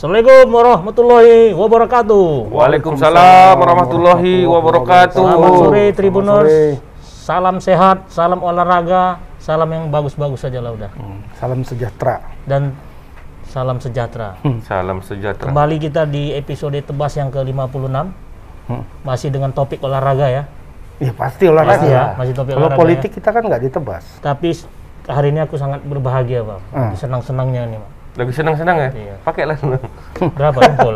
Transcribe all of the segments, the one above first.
Assalamualaikum warahmatullahi wabarakatuh. Waalaikumsalam warahmatullahi wabarakatuh. Selamat sore Tribuners. Salam sehat, salam olahraga, salam yang bagus-bagus saja lah udah. Hmm, Salam sejahtera. Dan salam sejahtera. Salam sejahtera. Kembali kita di episode tebas yang ke-56. Hmm. Masih dengan topik olahraga ya. Ya pasti olahraga. Pasti ya, masih topik Kalau olahraga. politik kita kan nggak ditebas. ya. Tapi hari ini aku sangat berbahagia, Bang. Ah. Senang-senangnya nih, Bang. Lagi senang-senang ya? Iya. Pakailah. Berapa jempol?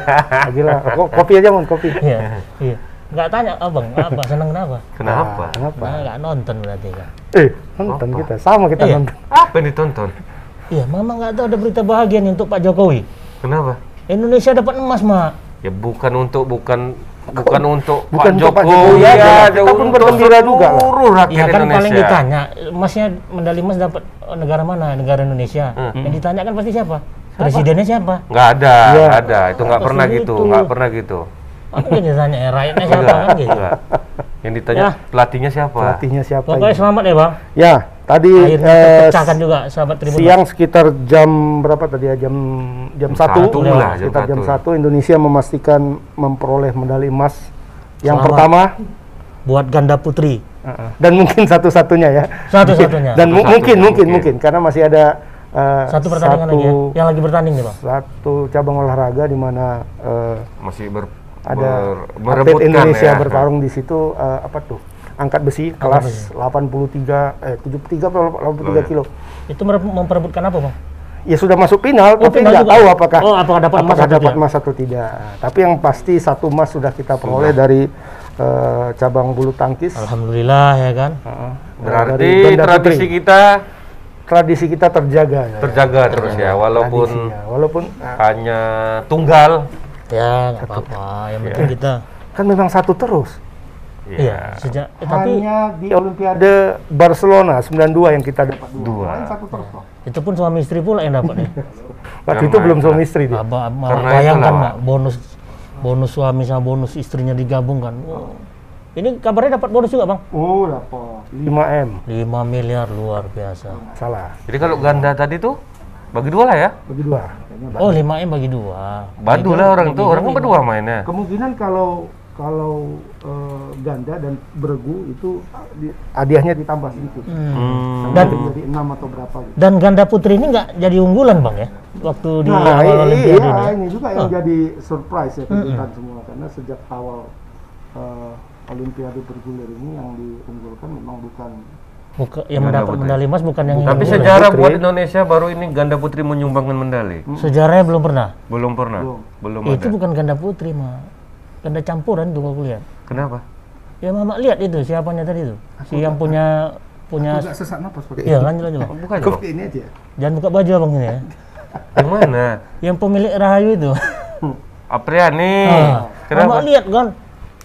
Gila, ko- kopi aja mon kopi. Iya, iya. Nggak tanya, Abang, apa? Senang kenapa? Kenapa? Ah, kenapa? Nah, nggak nonton berarti kan? Eh, nonton Apa? kita, sama kita Iya. nonton. Apa yang ditonton? Iya, Mama nggak tahu ada berita bahagia nih untuk Pak Jokowi. Kenapa? Indonesia dapat emas, Mak. Ya bukan untuk bukan bukan untuk bukan Pak Jokowi Jokowi aja. ya, Kita pun untuk bergembira juga lah. seluruh rakyat Iya kan Indonesia. paling ditanya, emasnya medali emas dapat negara mana? Negara Indonesia. Hmm. Yang ditanya kan pasti siapa? Presidennya siapa? Nggak ada, Iya. nggak ada. Itu nggak Pasti pernah gitu, gitu. nggak pernah gitu. Apa yang ditanya? Ya, rakyatnya siapa Enggak, kan gitu. enggak. Yang ditanya Ya. pelatihnya siapa? Pelatihnya siapa? Pokoknya selamat ya, Bang. Ya, tadi Akhirnya eh, terpecahkan juga sahabat Tribun. siang sekitar jam berapa tadi ya? Jam jam satu. Satu lah, sekitar jam satu. satu Indonesia memastikan memperoleh medali emas yang Selamat. pertama buat ganda putri. uh-uh, dan mungkin satu-satunya ya. Satu-satunya. Dan mu- Satu-satunya, mungkin, mungkin mungkin. mungkin karena masih ada eh, Satu pertandingan lagi ya, yang lagi bertanding nih, Bang. satu cabang olahraga di mana eh, Masih ber, ada ber- atlet Indonesia ya. bertarung di situ eh, apa tuh angkat besi kelas 83 eh 73 atau 83 Oh, iya. kilo Itu memperebutkan apa, Bang? ya sudah masuk final Oh, tapi nggak tahu apakah Oh, apakah dapat emas apakah atau dapat tidak? emas atau tidak tapi yang pasti satu emas sudah kita peroleh dari eh, cabang bulu tangkis Alhamdulillah ya kan. Heeh. Berarti Dari ganda tradisi putri. kita tradisi kita terjaga ya. terjaga terus ya, walaupun Tradisinya. walaupun eh, hanya tunggal. Ya, nggak apa-apa. Yang penting kita kan memang satu terus iya, sejak eh, tapi hanya di Olimpiade Barcelona 92 yang kita dapat dua. Satu terus kok. itu pun suami istri pula yang dapat nih. Waktu Yang itu belum suami istri dia. Abah Karena bayangkan nggak bonus bonus suami sama bonus istrinya digabungkan. Wow. Ini kabarnya dapat bonus juga, Bang. Oh, dapat 5 M. 5 miliar luar biasa. Salah. Jadi kalau ganda tadi tuh bagi dua lah ya. Bagi dua. Oh, 5 M bagi dua. Badu lah orang tuh, orang berdua mainnya. Kemungkinan kalau kalau eh, ganda dan beregu itu di- hadiahnya ditambah sedikit. Hmm. Dan jadi 6 atau berapa gitu. dan ganda putri ini nggak jadi unggulan, Bang ya. Waktu di Nah, awal iya, Olimpiade iya, ini. ini juga yang jadi surprise ya kejutan semua karena sejak awal eh, Olimpiade bergulir ini yang diunggulkan memang bukan Buka, yang Ganda mendapat putri. medali emas bukan yang Tapi unggulan. sejarah Putri. buat Indonesia baru ini ganda putri menyumbangkan medali. Sejarahnya belum pernah. Belum pernah. Belum. Belum itu ada. bukan ganda putri, mah. Ganda campuran tuh aku lihat. Kenapa? Ya Mama lihat itu siapanya tadi itu. Si yang punya punya agak sesak napas pakai Iya, lanjut lanjut, Bang. Bukan Kok dong. pakai ini aja. Jangan buka baju Abang ini ya. Yang mana? Yang pemilik Rahayu itu. Apriani. Ah, Kenapa? Mama lihat kan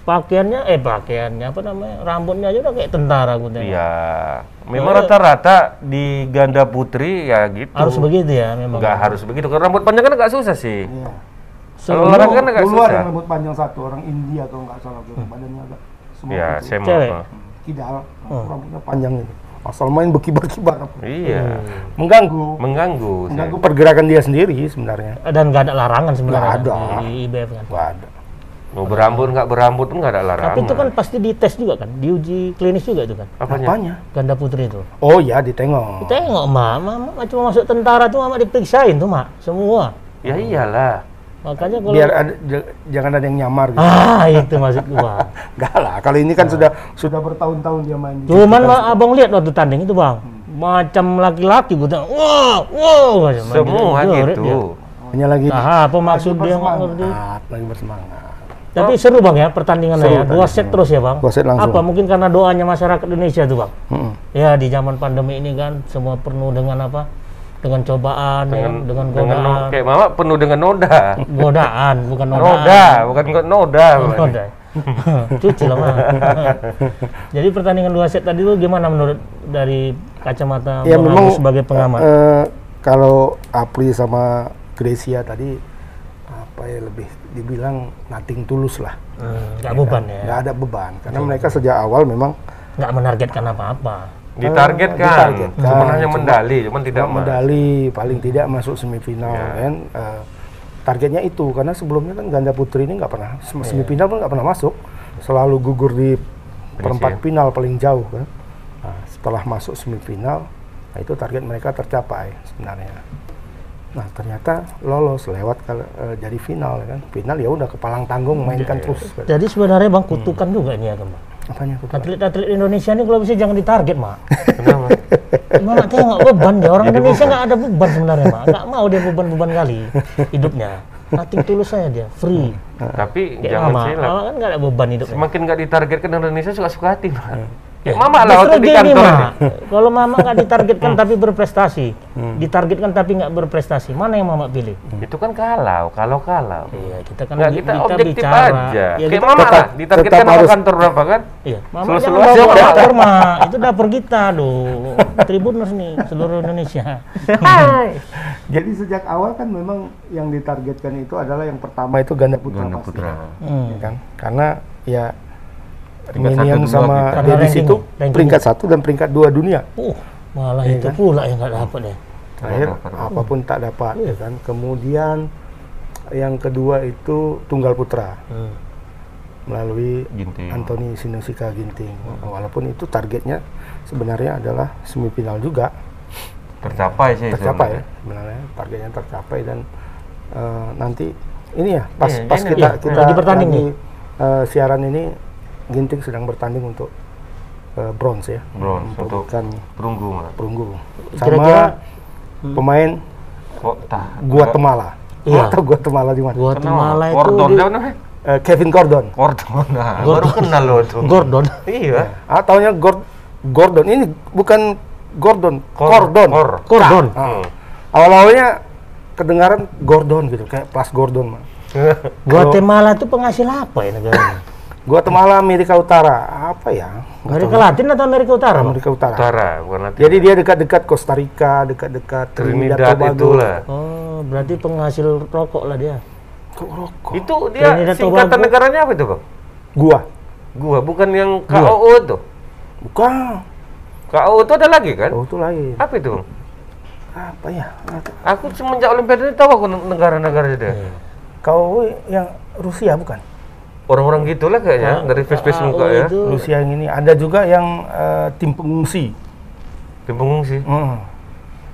pakaiannya eh pakaiannya apa namanya? Rambutnya aja udah kayak tentara aku tengok. Iya. Memang rata-rata di ganda putri ya gitu. Harus begitu ya memang. Enggak harus begitu. Kalau rambut panjang kan agak susah sih. Iya. Kalau olahraga kan agak Dulu susah. yang rambut panjang satu orang India kalau nggak salah tuh badannya agak semua Iya, itu. saya mau. kidal rambutnya panjang ini asal main berkibar-kibar Iya. mengganggu Mengganggu. saya. mengganggu pergerakan dia sendiri sebenarnya Dan nggak ada larangan sebenarnya Nggak ada. di IBF kan. nggak ada Mau berambut nggak berambut pun nggak ada larangan. Tapi itu kan pasti dites juga kan, diuji klinis juga itu kan. Apanya? apanya Ganda putri itu. oh ya ditengok Tengok mak, mama cuma masuk tentara tuh mama diperiksain tuh mak, semua. Ya iyalah. Makanya kalau biar ada, j- jangan ada yang nyamar gitu ah itu maksud gua. Enggak lah kalau ini kan sudah sudah bertahun-tahun dia main di Cuman ma- abang lihat waktu tanding itu bang, macam laki-laki gua wow, wow, macam Semua jerit dia. gitu. hanya lagi Nah, apa maksud dia nggak ngerti. bersemangat lagi bersemangat Tapi seru bang ya pertandingannya Seru ya, dua set terus ya bang. Dua set langsung. Apa mungkin karena doanya masyarakat Indonesia tuh bang? Mm-mm. Ya di zaman pandemi ini kan semua penuh dengan apa? Dengan cobaan, ya, Dengan dengan dengan no, godaan. kayak mama penuh dengan noda. Godaan, bukan nodaan. Noda, bukan noda. Noda. Cuci lah mah. Jadi pertandingan dua set tadi tuh gimana menurut dari kacamata ya Bang memang Agus sebagai pengamat? eh, kalau Apri sama Gracia tadi apa ya lebih dibilang nating tulus lah Hmm, nggak beban ya, nggak ada beban karena mereka sejak awal memang nggak menargetkan apa-apa. Ditargetkan. Ditargetkan. Cuma hanya medali, cuman tidak medali paling tidak masuk semifinal Ya. kan Eh, targetnya itu karena sebelumnya kan ganda putri ini nggak pernah Iya. semifinal pun nggak pernah masuk, selalu gugur di perempat final paling jauh kan. Nah, setelah masuk semifinal, nah itu target mereka tercapai sebenarnya. Nah ternyata lolos lewat kal- eh, jadi final ya kan. Final ya udah kepalang tanggung mainkan terus. kan. Jadi sebenarnya bang kutukan juga ini ya kan bang. Apanya tuh? Atlet-atlet Indonesia ini kalau bisa jangan ditarget mak. Kenapa? Mak tengok beban dia orang Indonesia nggak ada beban sebenarnya mak. Nggak mau dia beban-beban kali hidupnya. Nating tulus saya dia, free. Tapi Kayak jangan mama, silap. mama kan nggak ada beban hidupnya. Semakin nggak ditargetkan Indonesia suka-suka hati, Pak. Ya, mama lah waktu di kantor. Mak. Kalau mama nggak ditargetkan tapi berprestasi, ditargetkan tapi nggak berprestasi, mana yang mama pilih? Itu kan kalau, kalau kalau. Iya, kita kan Nggak, bi- kita objektif aja. Ya, Kayak kita, mama tetap- lah, ditargetkan tetap sama harus- kantor berapa kan? iya, mama Seluruh- jangan seluruh bawa dapur, Mak. Itu dapur kita, loh. Tribuners nih, seluruh Indonesia. Jadi sejak awal kan memang yang ditargetkan itu adalah yang pertama itu ganda putra Ganda pasti. putra. Hmm. Ya kan? Karena ya Peringkat Minion satu, sama Dennis ranking- itu ranking. peringkat satu dan peringkat dua dunia. Uh, malah Iya itu kan? pula yang nggak dapat ya. Terakhir apa pun tak dapat ya kan. Kemudian yang kedua itu tunggal putra Hmm. melalui Ginting. Anthony Sinosika Ginting. Walaupun itu targetnya sebenarnya adalah semifinal juga Tercapai sih. tercapai ya sebenarnya. sebenarnya targetnya tercapai dan eh, nanti ini ya pas Iya, pas ini kita iya, kita lagi bertanding lagi, nih. eh, siaran ini Ginting sedang bertanding untuk eh, bronze ya Bronze, untuk perunggu, perunggu Kira-kira- sama pemain Kok tah? Guatemala Iya. atau Guatemala di mana Guatemala itu Gordon, di- namanya? Eh, Kevin Gordon Gordon. Nah, baru kenal lo tuh. Gordon. Iya. ah taunya Gor- Gordon ini bukan Gordon Kor- Gordon Kor. Gordon. Ah. awal-awalnya kedengaran Gordon gitu kayak Plus Gordon mah Guatemala itu penghasil apa ya negaranya? Guatemala Amerika Utara apa ya Amerika Latin atau Amerika Utara? Amerika Utara. Utara, bukan nanti. Jadi dia dekat-dekat Costa Rica, dekat-dekat Trinidad, Trinidad Tobago. itulah. Oh, berarti penghasil rokok lah dia. Kok rokok? Itu dia Trinidad singkatan Tobago. negaranya apa itu, Bang? Gua. Gua, bukan yang KOO tuh. Bukan. KOO itu ada lagi kan? Oh, itu lain. Apa itu, Bang? Apa ya? Aku semenjak Olimpiade ini tahu aku negara-negara dia. Kau yang Rusia bukan? Orang-orang gitulah kayaknya dari face-face KAO muka ya. itu Rusia yang ini. Ada juga yang eh, tim pengungsi. Tim pengungsi. Hmm.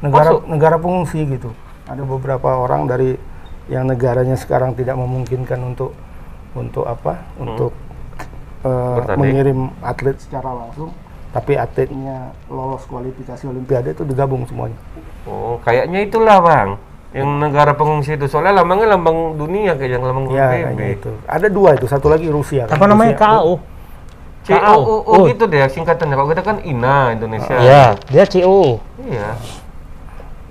Negara Masuk? negara pengungsi gitu. Ada beberapa orang dari yang negaranya sekarang tidak memungkinkan untuk untuk apa? Untuk eh, Bertanding. mengirim atlet secara langsung. Tapi atletnya lolos kualifikasi Olimpiade itu digabung semuanya. Oh, kayaknya itulah, Bang. Yang negara pengungsi itu soalnya lambangnya lambang dunia kayak yang lambang Ya, PBB. kayaknya itu. Ada dua itu, satu lagi Rusia. kan. apa namanya Rusia- KAO? COO Oh. gitu deh singkatannya. Kalau kita kan INA Indonesia. Iya, dia COO. Iya.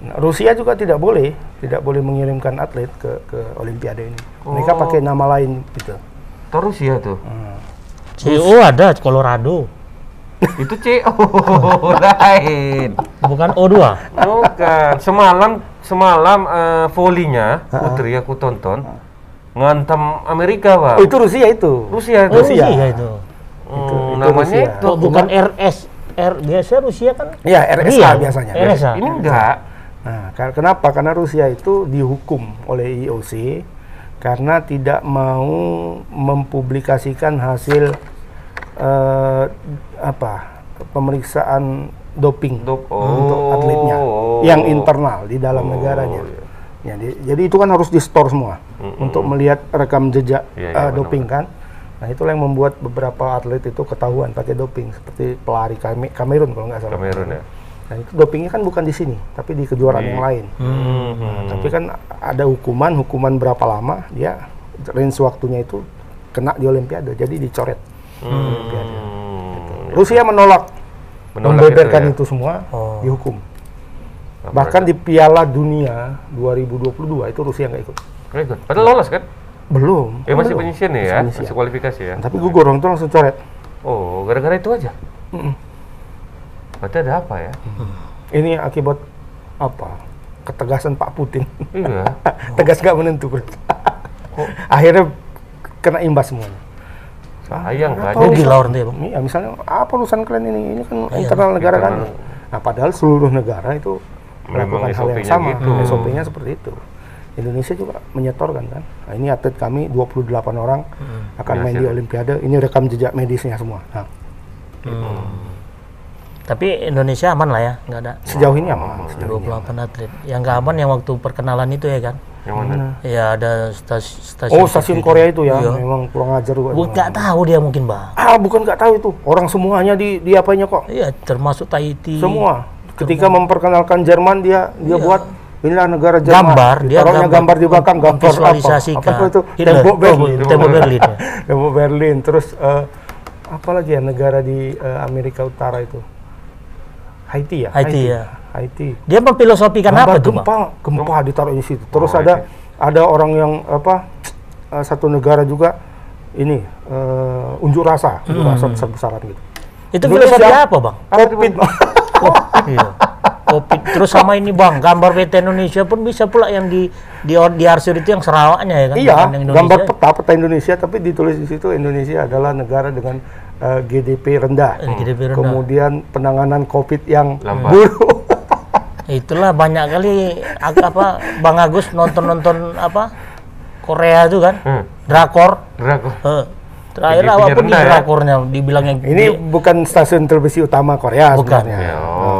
Nah, Rusia juga tidak boleh, tidak boleh mengirimkan atlet ke ke Olimpiade ini. Mereka Oh. pakai nama lain gitu. Terus ya tuh. COO ada Colorado, Itu CO lain. bukan O2. Bukan. Semalam semalam eh, volinya Putri aku tonton ngantam Amerika, Pak. Oh, itu Rusia itu. Rusia Oh, itu. Rusia Rusia. itu. Hmm, itu namanya Rusia. itu. Kok bukan RS? R biasa Rusia kan? Ya, RSA Iya, biasanya. RSA. Ini enggak. Nah, kenapa? Karena Rusia itu dihukum oleh IOC karena tidak mau mempublikasikan hasil eh, apa pemeriksaan doping Dop- untuk oh. atletnya yang internal di dalam Oh, negaranya. iya. Ya, di- jadi itu kan harus di store semua untuk melihat rekam jejak Iya, eh, iya, doping kan. Nah itulah yang membuat beberapa atlet itu ketahuan pakai doping seperti pelari Kame- Kamerun kalau nggak salah. Kamerun ya. Nah itu dopingnya kan bukan di sini, tapi di kejuaraan yang lain. Hmm. Tapi kan ada hukuman, hukuman berapa lama dia range waktunya itu kena di Olimpiade, jadi dicoret. Olimpiade. Hmm. Rusia menolak, Menolak membeberkan itu ya? itu, semua, Oh. dihukum. Apa Bahkan di Piala Dunia 2022 itu Rusia nggak ikut. Nggak ikut. Padahal lolos kan? Belum. Ya masih penyisian ya, Masih masih kualifikasi ya. Tapi gugur orang itu langsung coret. Oh, gara-gara itu aja. Mm-mm. Berarti ada apa ya? Ini akibat apa? Ketegasan Pak Putin. iya. Tegas nggak menentu. Akhirnya kena imbas semuanya. Sayang kan. Orang dia, Bang. Iya, misalnya apa urusan kalian ini? Ini kan Iya, internal negara kan. Nah, padahal seluruh negara itu Memang melakukan hal yang SOP-nya sama. gitu. SOP-nya seperti itu. Indonesia juga menyetorkan kan. Nah, ini atlet kami 28 orang akan Ya, main di siap. Olimpiade. Ini rekam jejak medisnya semua. Nah, Tapi Indonesia aman lah ya, nggak ada sejauh ini aman. Sejauh ini. 28 atlet. Yang nggak aman yang waktu perkenalan itu ya kan? Yang mana? Ya ada stas- stasiun. Oh, stasiun Korea itu ya, Iya. memang kurang ajar juga. Bu- nggak tahu dia mungkin bang. Ah, bukan nggak tahu itu. Orang semuanya di di apanya kok. Iya, termasuk Tahiti. Semua. Ketika memperkenalkan Jerman dia dia buat inilah negara Jerman. Iya. Gambar, dia Ditaruhnya gambar, di belakang gambar apa? Apa itu? Hitler. Tembok Oh, Berlin. tembok Berlin, ya. Tembok Berlin. Terus eh, apa lagi ya negara di eh, Amerika Utara itu? Haiti ya? Haiti, ya. Haiti. Dia memfilosofikan Gambar apa tuh bang? gempa, gempa ditaruh di situ. Terus Oh, ada ada orang yang apa eh, satu negara juga ini eh, unjuk rasa, unjuk Hmm. rasa besar-besaran gitu. Itu Indonesia. filosofi apa bang? Covid. iya. Kopi. Terus sama ini bang, gambar PT Indonesia pun bisa pula yang di di di arsir itu yang Sarawaknya ya kan? Iya, gambar peta peta Indonesia, tapi ditulis di situ Indonesia adalah negara dengan eh, GDP rendah. GDP rendah. Kemudian penanganan COVID yang Lambat. buruk. Itulah banyak kali apa Bang Agus nonton-nonton apa Korea itu kan, Hmm. drakor. Drakor. Eh, Terakhir GDP-nya apa pun di ya? drakornya dibilang yang Ini bukan stasiun televisi utama Korea Bukan. sebenarnya. Ya, oh.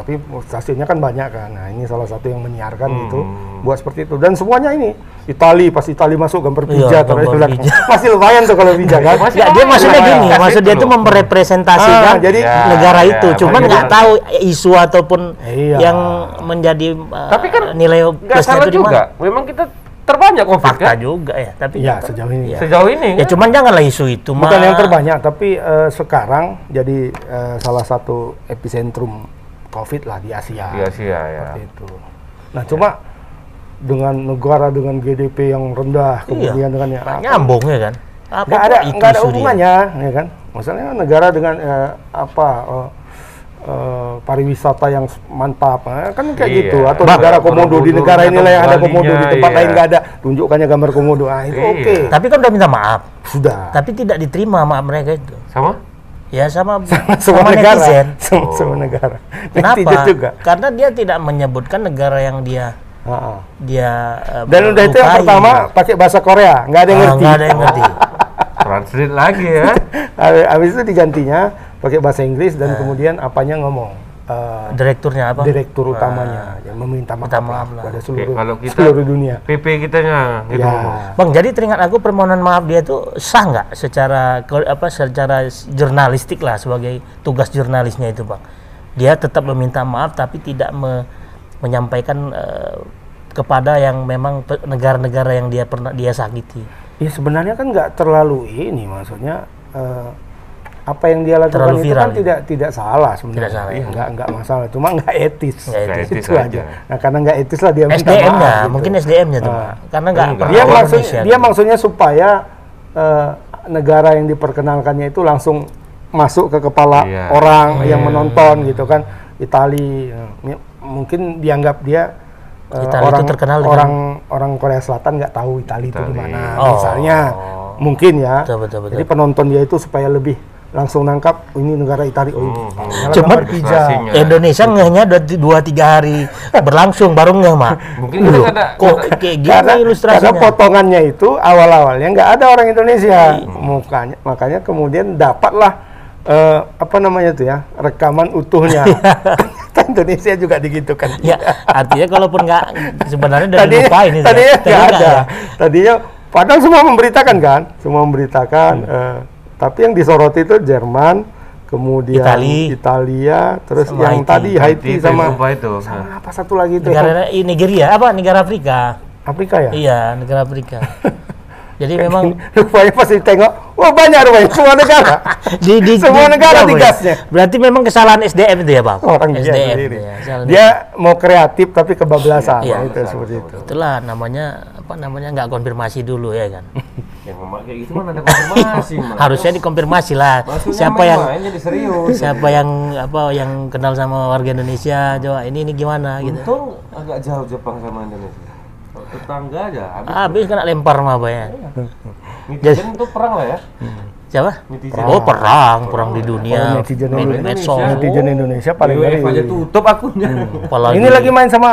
Tapi stasiunnya kan banyak kan. Nah, ini salah satu yang menyiarkan Hmm. itu buat seperti itu. Dan semuanya ini Itali, pas Itali masuk gambar Iya, pijat gambar terus bilang, pijat. Masih lumayan tuh kalau pijat kan. Masih Ya, dia maksudnya gini, maksud dia itu merepresentasikan Ah, jadi- Ya, negara ya, itu, cuman makanya nggak tahu isu ataupun Iya. yang menjadi uh, Tapi kan nilai Nggak plusnya itu di juga. mana. Memang kita terbanyak COVID Fakta kan? juga ya, tapi Iya, kan- sejauh ini. Iya. Sejauh ini Ya kan? cuman janganlah isu itu Bukan mah. yang terbanyak, tapi eh, sekarang jadi eh, salah satu epicentrum COVID lah di Asia. Di Asia ya. Seperti itu. Nah, cuma dengan negara dengan GDP yang rendah, kemudian dengan yang Nggak nyambung ya kan? Apa nggak ada itu nggak ada dia? hubungannya, ya kan? Misalnya negara dengan eh, apa eh, eh, pariwisata yang mantap, eh, kan kayak Iya. gitu. Atau Bang, negara komodo di negara inilah yang ada komodo di tempat iya. lain nggak ada. Tunjukkannya gambar komodo, ah itu Iya. oke. Tapi kan udah minta maaf, Sudah. tapi tidak diterima maaf mereka itu. Sama? Ya sama semua sama negara, netizen. semua, Oh. semua negara. Kenapa? Netizen juga. Karena dia tidak menyebutkan negara yang dia Ah, ah. dia eh, Dan udah itu yang pertama pakai bahasa Korea, nggak ada yang Ah, ngerti. nggak ada yang ngerti. Translate lagi ya. Habis habis itu digantinya pakai bahasa Inggris dan kemudian apanya ngomong eh, Direkturnya apa? direktur utamanya yang meminta maaf, Minta maaf lah lah. pada seluruh kalau kita seluruh dunia. PP kitanya gitu Ya. Bang, jadi teringat aku permohonan maaf dia itu sah nggak secara ke- apa secara jurnalistik lah sebagai tugas jurnalisnya itu, Bang. Dia tetap meminta maaf tapi tidak me- menyampaikan eh, kepada yang memang negara-negara yang dia pernah dia sakiti. Ya sebenarnya kan nggak terlalu ini maksudnya eh, apa yang dia lakukan Terlalu itu viral kan ya? tidak tidak salah sebenarnya. Tidak salah, ya. Nggak nggak masalah, cuma nggak etis. Etis. itu aja. aja. Nah karena nggak etis lah dia minta SDM-nya, gitu. mungkin SDM-nya tuh, Ah. Bang. karena nggak Enggak. pernah dia maksud Indonesia dia tuh. maksudnya supaya eh, negara yang diperkenalkannya itu langsung masuk ke kepala Iya. orang yang menonton gitu kan Itali eh, mungkin dianggap dia eh, Itali itu orang terkenal dengan- orang orang Korea Selatan nggak tahu Itali itu di mana Oh. misalnya mungkin ya Betul, betul, betul. jadi penonton dia itu supaya lebih langsung nangkap "Oh, ini negara Itali oh ini Hmm, Malah Cuman. Indonesia ngehnya dua, dua tiga hari berlangsung baru ngeh mak. Mungkin kita ada Kok kayak gini karena, ilustrasinya? karena potongannya itu awal-awalnya nggak ada orang Indonesia Iya. mukanya makanya kemudian dapatlah eh, apa namanya tuh ya rekaman utuhnya Ternyata Indonesia juga digitukan Ya, artinya kalaupun nggak sebenarnya udah tadinya itu. tadinya ya. nggak Tadinya ada nggak ya. tadinya padahal semua memberitakan kan semua memberitakan Hmm. eh, tapi yang disoroti itu Jerman kemudian Itali. Italia terus Sama yang Haiti. tadi Haiti, itu sama itu. sama apa satu lagi itu Negara i- Nigeria apa? Negara Afrika. Afrika ya Iya, negara Afrika. Jadi memang rupanya pas ditengok wah banyak rupanya semua negara di, di Semua di- negara ya? digasnya. Berarti memang kesalahan SDM itu ya, Bang? orang dia SDM sendiri. itu ya, kesalahan Dia mau kreatif tapi kebablasan. Iya. Itu seperti itu. Itulah namanya apa namanya nggak konfirmasi dulu ya kan. Yang ngomong kayak gitu mana ada konfirmasi, Mas. Harusnya dikonfirmasi lah. Maksudnya siapa yang main jadi serius. siapa yang apa yang kenal sama warga Indonesia coba ini ini gimana gitu. Untung agak jauh Jepang sama Indonesia. Kalau Tetangga aja. Habis Habis kena lempar sama apa ya? netizen itu perang lah ya. Siapa? Netizen. Oh perang, perang di dunia. Oh, netizen Indonesia. Netizen Indonesia paling WWF ngeri. aja tutup akunnya. Apalagi Ini lagi main sama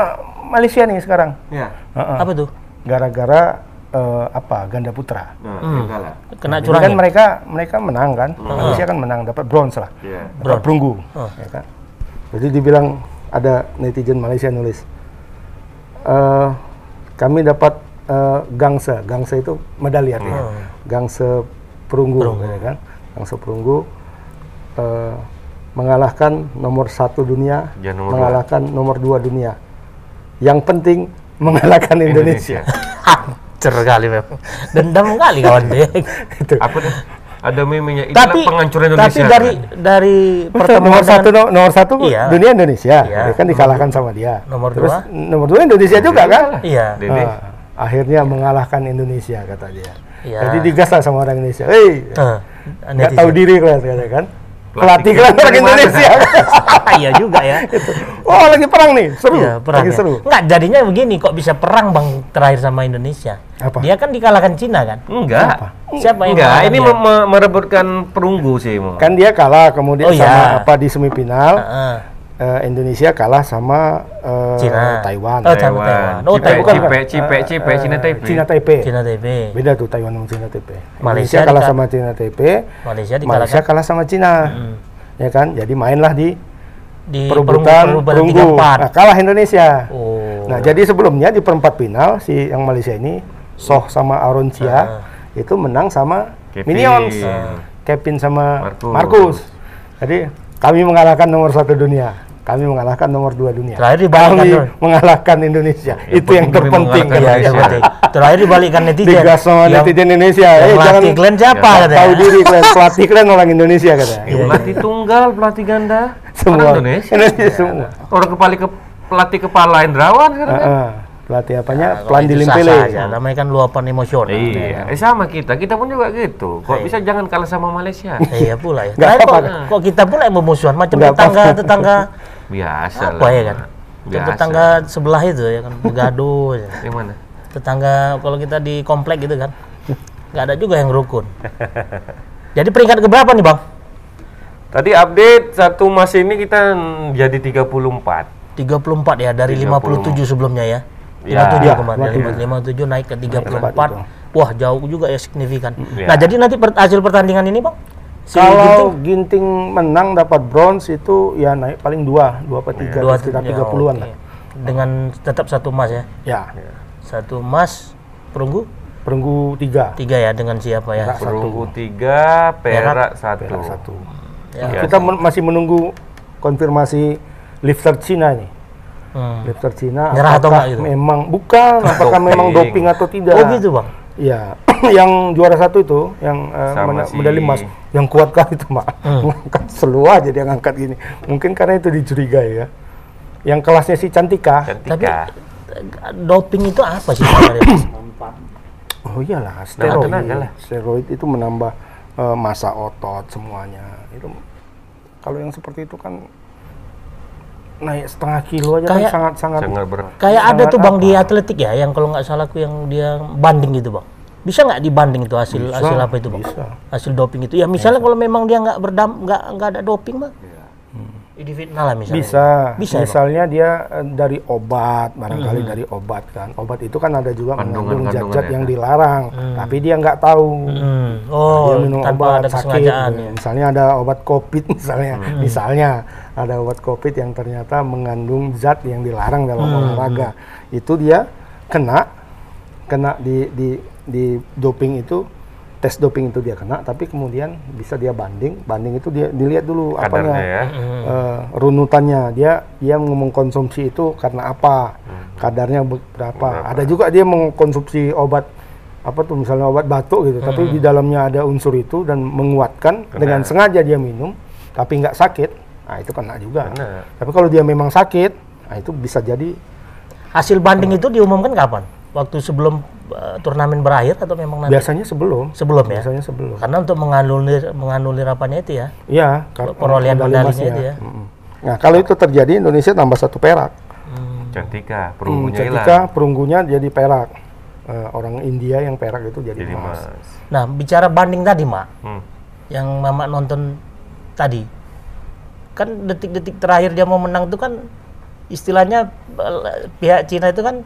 Malaysia nih sekarang. Ya. Heeh. Apa tuh? Gara-gara eh, apa ganda putra. Nah, Hmm. kalah. Kena curang. kan mereka mereka menang kan, Malaysia kan menang dapat bronze lah, Iya. dapat perunggu, Oh. ya kan. Jadi dibilang ada netizen Malaysia nulis, eh kami dapat eh, gangsa, gangsa itu medali artinya, gangsa perunggu, ya kan, gangsa perunggu eh, mengalahkan nomor satu dunia, Ya, nomor dua. mengalahkan nomor dua dunia. Yang penting mengalahkan Indonesia. Hancur kali memang. Dendam kali kawan ya. itu. Apa tuh? Ada meme-nya. Itulah tapi penghancuran tapi Indonesia. dari kan? dari pertemuan nomor dengan- satu no- nomor satu Iya. dunia Indonesia, Iya. ya kan dikalahkan sama dia. Nomor Terus dua? nomor dua Indonesia juga kan? Iya. Dede. Ah, akhirnya mengalahkan Indonesia kata dia. Iya. Jadi digas lah sama orang Indonesia. Hei, Eh, nggak tahu diri kata kan? Pelatih mana? Indonesia. Iya juga ya. oh lagi perang nih, seru. Iya, perang. lagi ya. seru. Enggak, jadinya begini kok bisa perang Bang terakhir sama Indonesia. Apa? Dia kan dikalahkan Cina kan? Enggak. Siapa yang Enggak, ini dia? me- me- merebutkan perunggu sih, Mo. Kan dia kalah kemudian Oh, iya. sama apa di semifinal Heeh. Eh, Indonesia kalah sama eh, Cina. Taiwan. Oh, Taiwan. Taiwan. Oh, Cipe, Taiwan. Cipe, Cipe, Cipe, Eh, Cina Taipei. Cina Taipei. Cina TV. Beda tuh Taiwan sama Cina Taipei. Malaysia Malaysia kalah sama Cina Taipei. Malaysia dikalahkan Malaysia kalah sama Cina. Ya kan? Jadi mainlah di di perebutan perunggu. Nah, kalah Indonesia. Oh. Nah, jadi sebelumnya di perempat final si yang Malaysia ini Soh sama Aaron Chia itu menang sama Kevin. Minions. Ah. Kevin sama Marcus. Marcus. Jadi kami mengalahkan nomor satu dunia. Kami mengalahkan nomor dua dunia. Terakhir dibalikkan Kami mengalahkan Indonesia. Yang itu yang terpenting kan. Indonesia. penting. Terakhir dibalikkan netizen. Digas sama Yang- netizen Indonesia. Yang Eh, jangan pelatih kalian siapa Ya, katanya? tahu diri kalian. Pelatih kalian orang Indonesia katanya. Ya, pelatih tunggal, pelatih ganda, Semua orang Indonesia. Indonesia semua. Orang kepala ke pelatih kepala Indrawan kan? Heeh. Pelatih apanya? Kalau Pelan dilimpele. aja. Namanya kan luapan emosional. Iya, eh, sama kita. Kita pun juga gitu. Kok bisa jangan kalah sama Malaysia? Iya pula ya. Nggak Terakhir apa-apa. kok, kok kita pula yang bermusuhan macam Nggak tetangga apa-apa. tetangga Biasa apa lah. ya kan? Biasa. tetangga sebelah itu ya kan begaduh. ya. Yang mana? Tetangga kalau kita di komplek gitu kan. nggak ada juga yang rukun. Jadi peringkat ke berapa nih, Bang? Tadi update satu mas ini kita jadi 34. 34 ya dari 30. 57 sebelumnya ya. Ya. 57 Ya, kemarin dari 57 naik ke 34. Naik. Wah, jauh juga ya signifikan. Ya. Nah, jadi nanti per- hasil pertandingan ini, Bang? Si Kalau Ginting Ginting menang dapat bronze itu ya naik paling dua, dua atau tiga, dua sekitar ya, 30-an oke. lah. Dengan tetap satu emas ya. Ya, Satu emas perunggu perunggu tiga, tiga ya dengan siapa ya? Perak Perunggu 3, perak 1. perak satu. Ya. Kita men- masih menunggu konfirmasi lifter Cina ini. Hmm. Lifter Cina Nyerah atau apakah enggak gitu? memang bukan apakah memang Doping. atau tidak? Oh gitu, Bang. Iya, yang juara satu itu, yang si- medali emas, yang kuat kali itu mak, ngangkat selu aja dia ngangkat gini. Mungkin karena itu dicurigai ya. Yang kelasnya si Cantika, Tapi Cantika. eh, doping itu apa sih oh iyalah steroid, tenaga lah. steroid itu menambah eh, massa otot semuanya. Itu kalau yang seperti itu kan naik setengah kilo aja Kayak- kan sangat sangat. Sangat berat. Kayak ada tuh Bang di apa? atletik ya, yang kalau nggak salah aku yang dia banding gitu, Bang. Bisa nggak dibanding itu hasil Bisa, hasil apa itu, Bang? bisa. Hasil doping itu. Ya misalnya kalau memang dia nggak berdam nggak nggak ada doping, Bang. Di fitnah lah misalnya. Bisa, Bisa ya, Bang? misalnya dia eh, dari obat, barangkali dari obat kan. Obat itu kan ada juga mengandung Kandungan-kandungan zat-zat ya. yang dilarang, tapi dia nggak tahu. Hmm. dia Oh, minum tanpa obat ada sakit. ya. Misalnya ada obat COVID misalnya, misalnya ada obat COVID yang ternyata mengandung zat yang dilarang dalam Hmm, olahraga. Itu dia kena kena di di di doping itu tes doping itu dia kena, tapi kemudian bisa dia banding, banding itu dia dilihat dulu Kadarnya apanya, ya. eh, runutannya. Dia dia ngomong konsumsi itu karena apa, kadarnya be- berapa. Ada juga dia mengkonsumsi obat apa tuh misalnya obat batuk gitu, tapi di dalamnya ada unsur itu dan menguatkan. Dengan sengaja dia minum, tapi nggak sakit, nah itu kena juga. Kena. Tapi kalau dia memang sakit, nah itu bisa jadi Hasil banding itu diumumkan kapan? Waktu sebelum eh, turnamen berakhir atau memang nanti? biasanya sebelum, Sebelum ya. biasanya sebelum. Karena untuk menganulir menganulir apanya itu ya. Iya, Perolehan medali medalinya itu ya. Nah kalau itu terjadi Indonesia tambah satu perak. Cantika, Hmm, perunggunya hilang. ketika perunggunya jadi perak. Eh, orang India yang perak itu jadi, Jadi emas. mas. Nah, bicara banding tadi, Mak. Hmm. Yang Mama nonton tadi. Kan detik-detik terakhir dia mau menang itu kan istilahnya eh, pihak Cina itu kan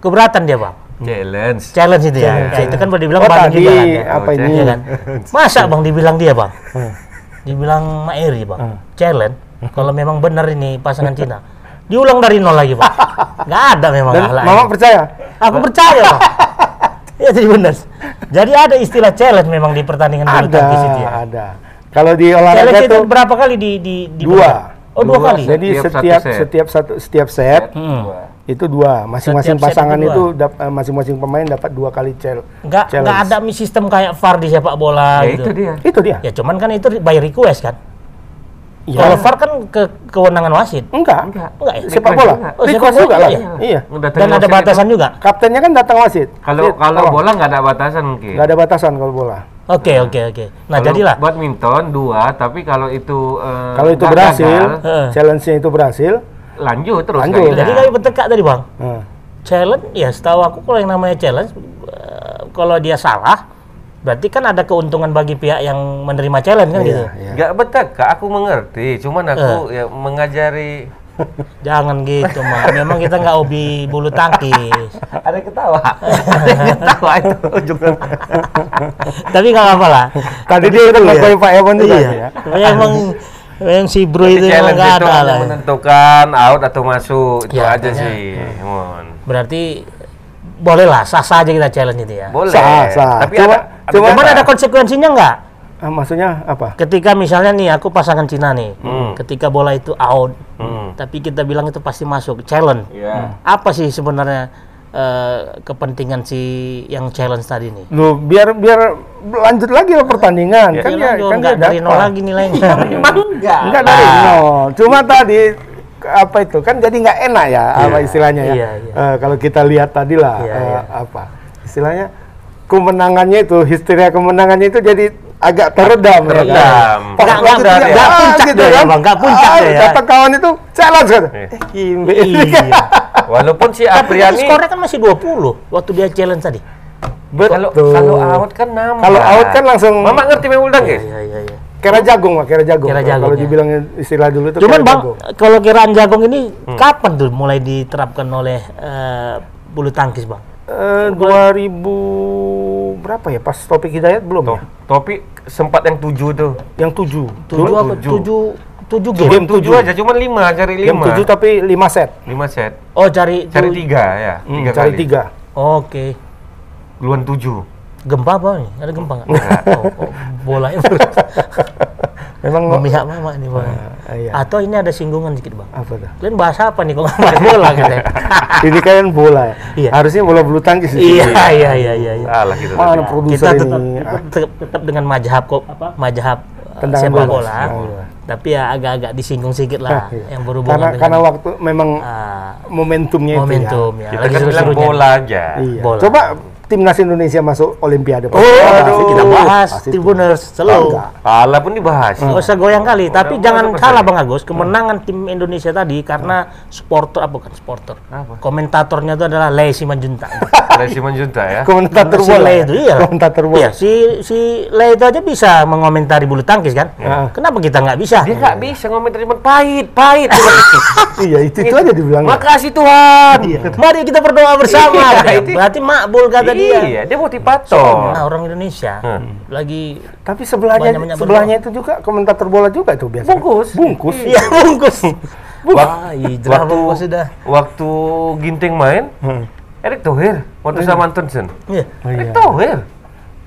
keberatan dia bang. Challenge. challenge itu ya. Challenge. Itu kan boleh dibilang Oh, banding tadi juga kan, apa ini? Iya kan? Masa bang dibilang dia bang? Dibilang Mak Eri bang challenge. Kalau memang benar ini pasangan Cina. Diulang dari nol lagi bang. Nggak ada memang Dan akhlak Mama ini. percaya? aku percaya bang. Iya jadi benar. Jadi ada istilah challenge memang di pertandingan bulu tangkis itu ya. ada. Kalau di olahraga challenge itu berapa kali di di, di dua. oh dua, Dua. kali Jadi Setiap satu setiap set. setiap satu setiap set Hmm. itu dua. Masing-masing pasangan itu itu dap- eh, masing-masing pemain dapat dua kali cel nggak challenge. nggak ada mi sistem kayak VAR di sepak bola Ya gitu itu dia. Itu dia. ya cuman kan itu by request kan Iya. kalau VAR kan ke kewenangan wasit Enggak. Enggak. enggak ya Sepak bola. Oh, sepak bola juga lah. iya. Iya. Dan ada wasit itu. batasan juga Kaptennya kan datang wasit. Kalau kalau bola nggak ada batasan mungkin. nggak ada batasan kalau bola. Oke oke oke nah Kalau jadilah badminton dua, tapi kalau itu eh, Kalau itu berhasil, Heeh. challenge-nya itu berhasil. lanjut terus Lanjut. gitu. jadi kami bertekak tadi bang Nah, challenge ya setahu aku kalau yang namanya challenge eh, kalau dia salah berarti kan ada keuntungan bagi pihak yang menerima challenge kan gitu iya, iya. Nggak betul, Kak. Aku mengerti. Cuman aku Eh. ya mengajari. Jangan gitu mah memang kita nggak hobi bulu tangkis Ada yang ketawa. Ada yang ketawa itu ujungnya. tapi nggak apa lah Tadi dia udah ngakuin Pak Ewan juga iya ya. memang yang si bro itu memang challenge nggak ada lah menentukan out atau masuk itu Ya, aja sih. Mon. berarti boleh lah sah sah aja kita challenge itu ya Boleh. Sah, sah. Tapi Cuma- ada, ada cuma- ada konsekuensinya nggak Ah, maksudnya apa? ketika misalnya nih aku pasangan Cina nih Hmm. ketika bola itu out Hmm. tapi kita bilang itu pasti masuk challenge Iya. apa sih sebenarnya eh, kepentingan si yang challenge tadi nih Lu biar biar lanjut lagi lah pertandingan. Ya, kan Ya, kan nggak dari nol lagi nilainya Emang enggak. Enggak dari nol. Cuma tadi apa itu kan jadi nggak enak ya apa istilahnya ya. Iya, iya. Eh, kalau kita lihat tadi lah Iya, eh, iya. apa istilahnya kemenangannya itu histeria kemenangannya itu jadi agak teredam, ya kan? Teredam. Pas Nggak- waktu nggak- itu nggak ah, puncak gitu kan. Bang, nggak puncak Ah, ya. Kata kawan itu challenge kan. Iya. Eh, Kimbe. iya Walaupun si tapi Apriani skornya kan masih 20 waktu dia challenge tadi kalau Betul. kalau out kan nambah. Kalau out kan langsung Mama ngerti main bulu tangkis? iya iya iya kira jagung lah, kira jagung. Kira jagung, Kalau ya. dibilang istilah dulu itu Cuman kira bang, jagung. kalau kiraan jagung ini kapan tuh mulai diterapkan oleh eh, bulu tangkis bang? Eh, 2000 berapa ya? Pas topik hidayat belum Tuh, ya? topi sempat yang tujuh tuh. Yang tujuh. Tujuh apa? tujuh. Tujuh, tujuh Game game. Tujuh tujuh. aja, cuma lima, cari Yang lima. tujuh tapi lima set. Lima set. Oh cari Cari tu- tiga ya, Hmm, tiga cari kali. tiga. Oke. Duluan tujuh. Gempa apa nih? Ada gempa nggak? oh, oh, bola Memang memihak mama ini bang. Ah, iya. Atau ini ada singgungan dikit bang. apa tuh? Kalian bahas apa nih kok nggak bahas bola katanya? Ini kan bola ya. Iya. Harusnya bola bulu tangkis di iya sini. iya iya iya. iya. Salah gitu. Mana tadi. produser kita tetap, ini? Ah, tetap, tetap dengan majhab kok apa majhab uh, Tendangan sepak bola iya. tapi ya agak-agak disinggung sedikit lah iya. yang berhubungan karena dengan karena waktu memang ah, momentumnya momentum itu ya, Kita lagi kan bilang bola aja. ya. Iya. Bola. Coba timnas Indonesia masuk Olimpiade. oh Pasti kita bahas Tribuners selalu enggak. Kalah pun dibahas. Nggak usah goyang kali, tapi jangan salah Bang Agus. Kemenangan tim Indonesia tadi karena supporter apa bukan supporter. Apa? Komentatornya itu adalah Lei Simanjuntak. Dari Simon Junta ya. Komentator si bola. Le itu iya. Komentator bola. Iya, si si Le itu aja bisa mengomentari bulu tangkis kan? Ya. Kenapa kita nggak bisa? Dia nggak bisa ngomong cuma pahit, pahit. Iya, itu itu aja dibilang. Makasih Tuhan. Mari kita berdoa bersama. Iya, Berarti makbul kata dia. Iya, dia motivator. Nah, orang Indonesia Hmm. lagi Tapi sebelahnya Banyak-banyak sebelahnya itu juga komentator bola juga itu biasa. Bungkus. Bungkus. iya bungkus. Wah, hijrah waktu bungkus sudah. waktu Ginting main, Hmm. Erick Thohir waktu sama Antonsen. Iya. Oh, Erick iya. Thohir.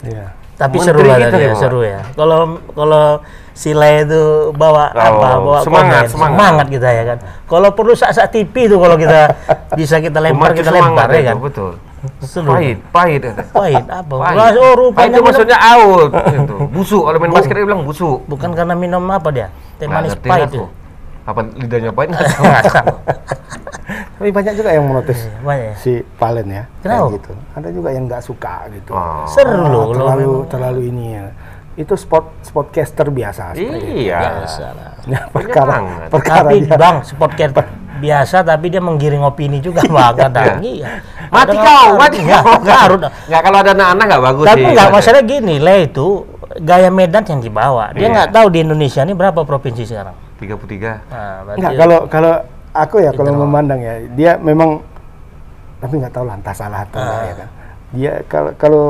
Iya. Tapi Menteri seru lah tadi ya, ya, seru ya. Kalau kalau si Le itu bawa Oh, apa, bawa semangat, komen, semangat. kita ya kan. Kalau perlu saat-saat TV itu kalau kita bisa kita lempar kita semangat lempar ya itu, kan. Betul. Pahit, pahit. Pahit apa? Pahit. Wah, Oh, Pahit rupanya itu minum- maksudnya out. gitu. Busuk. Kalau main basket dia bilang busuk. bukan karena minum apa dia? Teh manis pahit itu. Apa lidahnya pahit? nggak tahu. Tapi banyak juga yang menotis Banyak ya? si Palen ya. Kenapa? Gitu. Ada juga yang nggak suka gitu. Oh. Seru loh. kalau terlalu terlalu ini ya. Itu sport sportcaster biasa. itu. Iya. Biasa lah. Ya, perkara perkara tapi dia. bang, spotcat biasa tapi dia menggiring opini juga bang kadang. iya. Mati Kadang kau, mati Nggak, kau. harus. Nggak kalau ada anak-anak nggak bagus Tapi sih. nggak masalah gini, Le itu gaya Medan yang dibawa. Dia Iya. nggak tahu di Indonesia ini berapa provinsi sekarang. 33. Nah, berarti Enggak, kalau kalau aku ya kalau memandang ya dia memang tapi nggak tahu lah entah salah atau enggak Ah. ya kan dia kalau kalau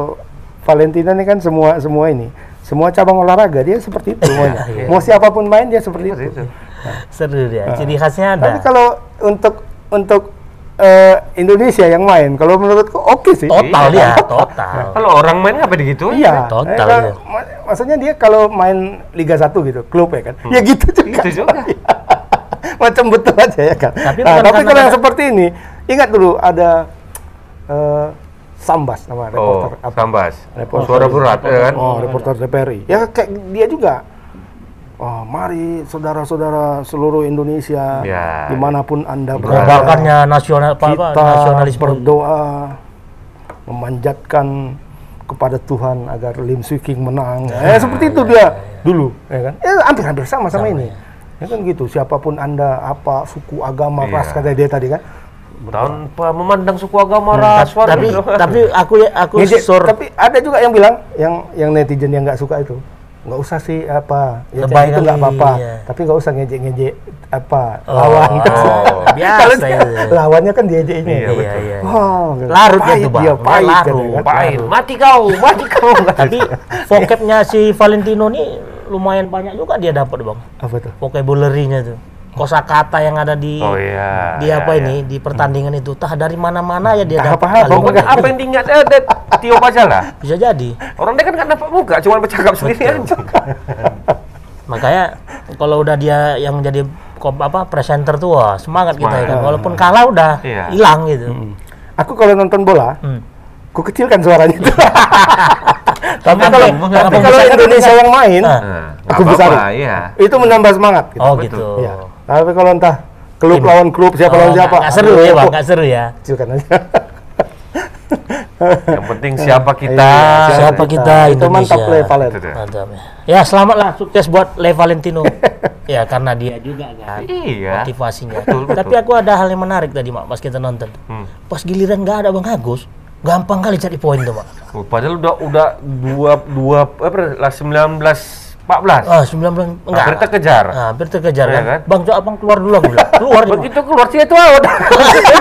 Valentina ini kan semua semua ini semua cabang olahraga dia seperti itu semuanya Iya. mau siapa pun main dia seperti Seperti itu itu. Seru dia. Ciri khasnya ada. tapi kalau untuk untuk eh, Indonesia yang main kalau menurutku oke sih total Iya. dia, total. Kalau orang main ngapa begitu? Iya, Total eh, kalau- dia. ma- maksudnya dia kalau main Liga 1 gitu, klub ya kan, ya gitu juga. Gitu juga. Macam betul aja ya kan. Tapi Nah, tapi kalau yang seperti ini, ingat dulu ada eh, Sambas nama Oh, reporter apa? Sambas. Reporter. Suara berat ya kan? Oh, reporter TPRI. Ya kayak dia juga. Oh, mari saudara-saudara seluruh Indonesia, Ya. di mana pun anda Gerakannya nasional apa, kita nasionalisme. berdoa memanjatkan kepada Tuhan agar Lim Swee King menang. eh seperti itu dia dulu, ya kan? Eh hampir-hampir sama sama, ini. Ya kan gitu, siapa pun Anda, apa suku, agama, Iya. ras kata dia tadi kan. Tanpa memandang suku agama, Ta- ras, warna. tapi tapi aku ya aku Ngejek, sur tapi ada juga yang bilang yang yang netizen yang nggak suka itu nggak usah sih apa ya Lebay itu nggak apa-apa iya. tapi nggak usah ngejek-ngejek apa Oh, lawan oh, biasa Kalau dia- lawannya kan diejeknya Iya, iya, betul. iya. Wow, Larut pahit itu, Bang. dia pahit kan. Pain, mati kau, mati kau. tapi vocabnya si Valentino nih lumayan banyak juga dia dapat bang apa tuh vocabulary-nya tuh kosakata yang ada di Oh iya. di iya, apa iya. ini di pertandingan itu tah dari mana-mana ya dia dapat kalimat. pokoknya Apa yang diingat eh, Dad? Tio Pajalah. bisa jadi Orang dia kan nggak nampak muka, cuma bercakap sendiri aja. makanya kalau udah dia yang jadi kom- apa presenter tuh wah, semangat kita ya kan walaupun kalah udah Iya. hilang gitu aku kalau nonton bola Hmm. ku kecilkan suaranya tapi Apa kalau tapi apa kalau Indonesia yang main Ah. Nah, Aku besar. iya. itu menambah semangat gitu. oh gitu Iya. Tapi kalau entah klub lawan klub siapa Oh, lawan siapa nggak seru ya bang aku nggak seru ya kecilkan aja Yang penting siapa kita. Iya, Siapa kita, itu mantap Indonesia. Le Valen Itu dia. Mantap ya. Ya selamat lah sukses buat Le Valentino. ya karena dia juga kan Iya. motivasinya. Betul, betul. Tapi aku ada hal yang menarik tadi mak pas kita nonton. Hmm. Pas giliran nggak ada Bang Agus, gampang kali cari poin tuh mak. Oh, Padahal udah udah dua dua apa lah 19 14. Ah 19 enggak. Hampir terkejar. Ah, hampir terkejar Iya kan. Bang coba abang keluar dulu aku bilang. Keluar. Begitu keluar sih itu out.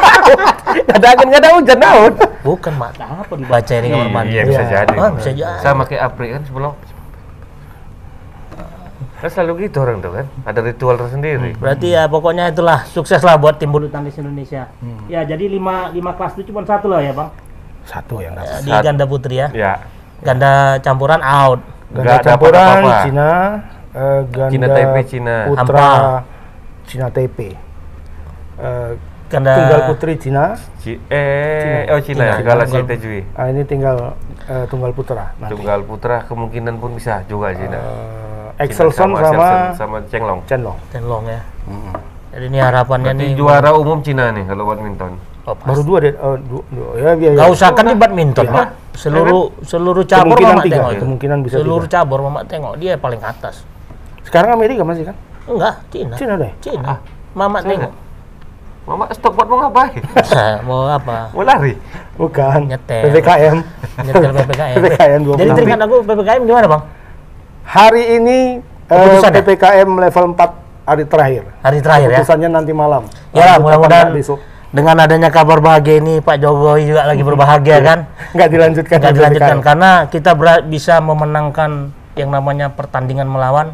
ada angin nggak ada hujan out. Bukan mak, apa dibaca ini kamar mandi. Iya bisa Iya. jadi. Ah, bisa jadi. Sama kayak Apri kan sebelum. Kan selalu gitu orang tuh kan, ada ritual tersendiri. Berarti ya pokoknya itulah sukses lah buat tim bulu tangkis Indonesia. Ya jadi lima lima kelas itu cuma satu lah ya bang satu yang dapat di ganda putri ya. Ya, Ganda campuran out. Ganda dapat campuran apa-apa. Cina eh, ganda Cina Taipei, Cina. putra Hampa. Cina Taipei Eh, Ganda tunggal putri Cina Ci- eh, oh Cina, Cina. Galaxy Tunggal- Tejui. ah, ini tinggal eh, tunggal putra nanti Tunggal putra kemungkinan pun bisa juga Cina. Eh, Excelson Cina sama, Excelson sama Chenglong. Chenlong Tenlong ya. Jadi ini harapannya Berarti nih. juara umum Cina nih kalau badminton. Oh, baru dua deh oh, dua, dua. ya biar Gak usah kan di badminton. Mak. Seluruh seluruh cabur Kemungkinan Mama tiga, tengok itu. kemungkinan bisa Seluruh tiga. cabur Mama tengok dia paling atas. sekarang Amerika masih kan Enggak, Cina. Cina deh Cina. Mama tengok. Mama stop buat mau ngapain? Mau apa? Mau lari? bukan Nyetel. PPKM Nyetel PPKM. PPKM 20 Jadi teringat aku PPKM gimana, Bang? hari ini eh, Keputusan ya? PPKM level 4 hari terakhir Hari terakhir ya. keputusannya nanti malam Ya, mudah-mudahan besok dengan adanya kabar bahagia ini Pak Jokowi juga lagi berbahagia kan. nggak dilanjutkan Nggak di dilanjutkan karena kita bisa memenangkan yang namanya pertandingan melawan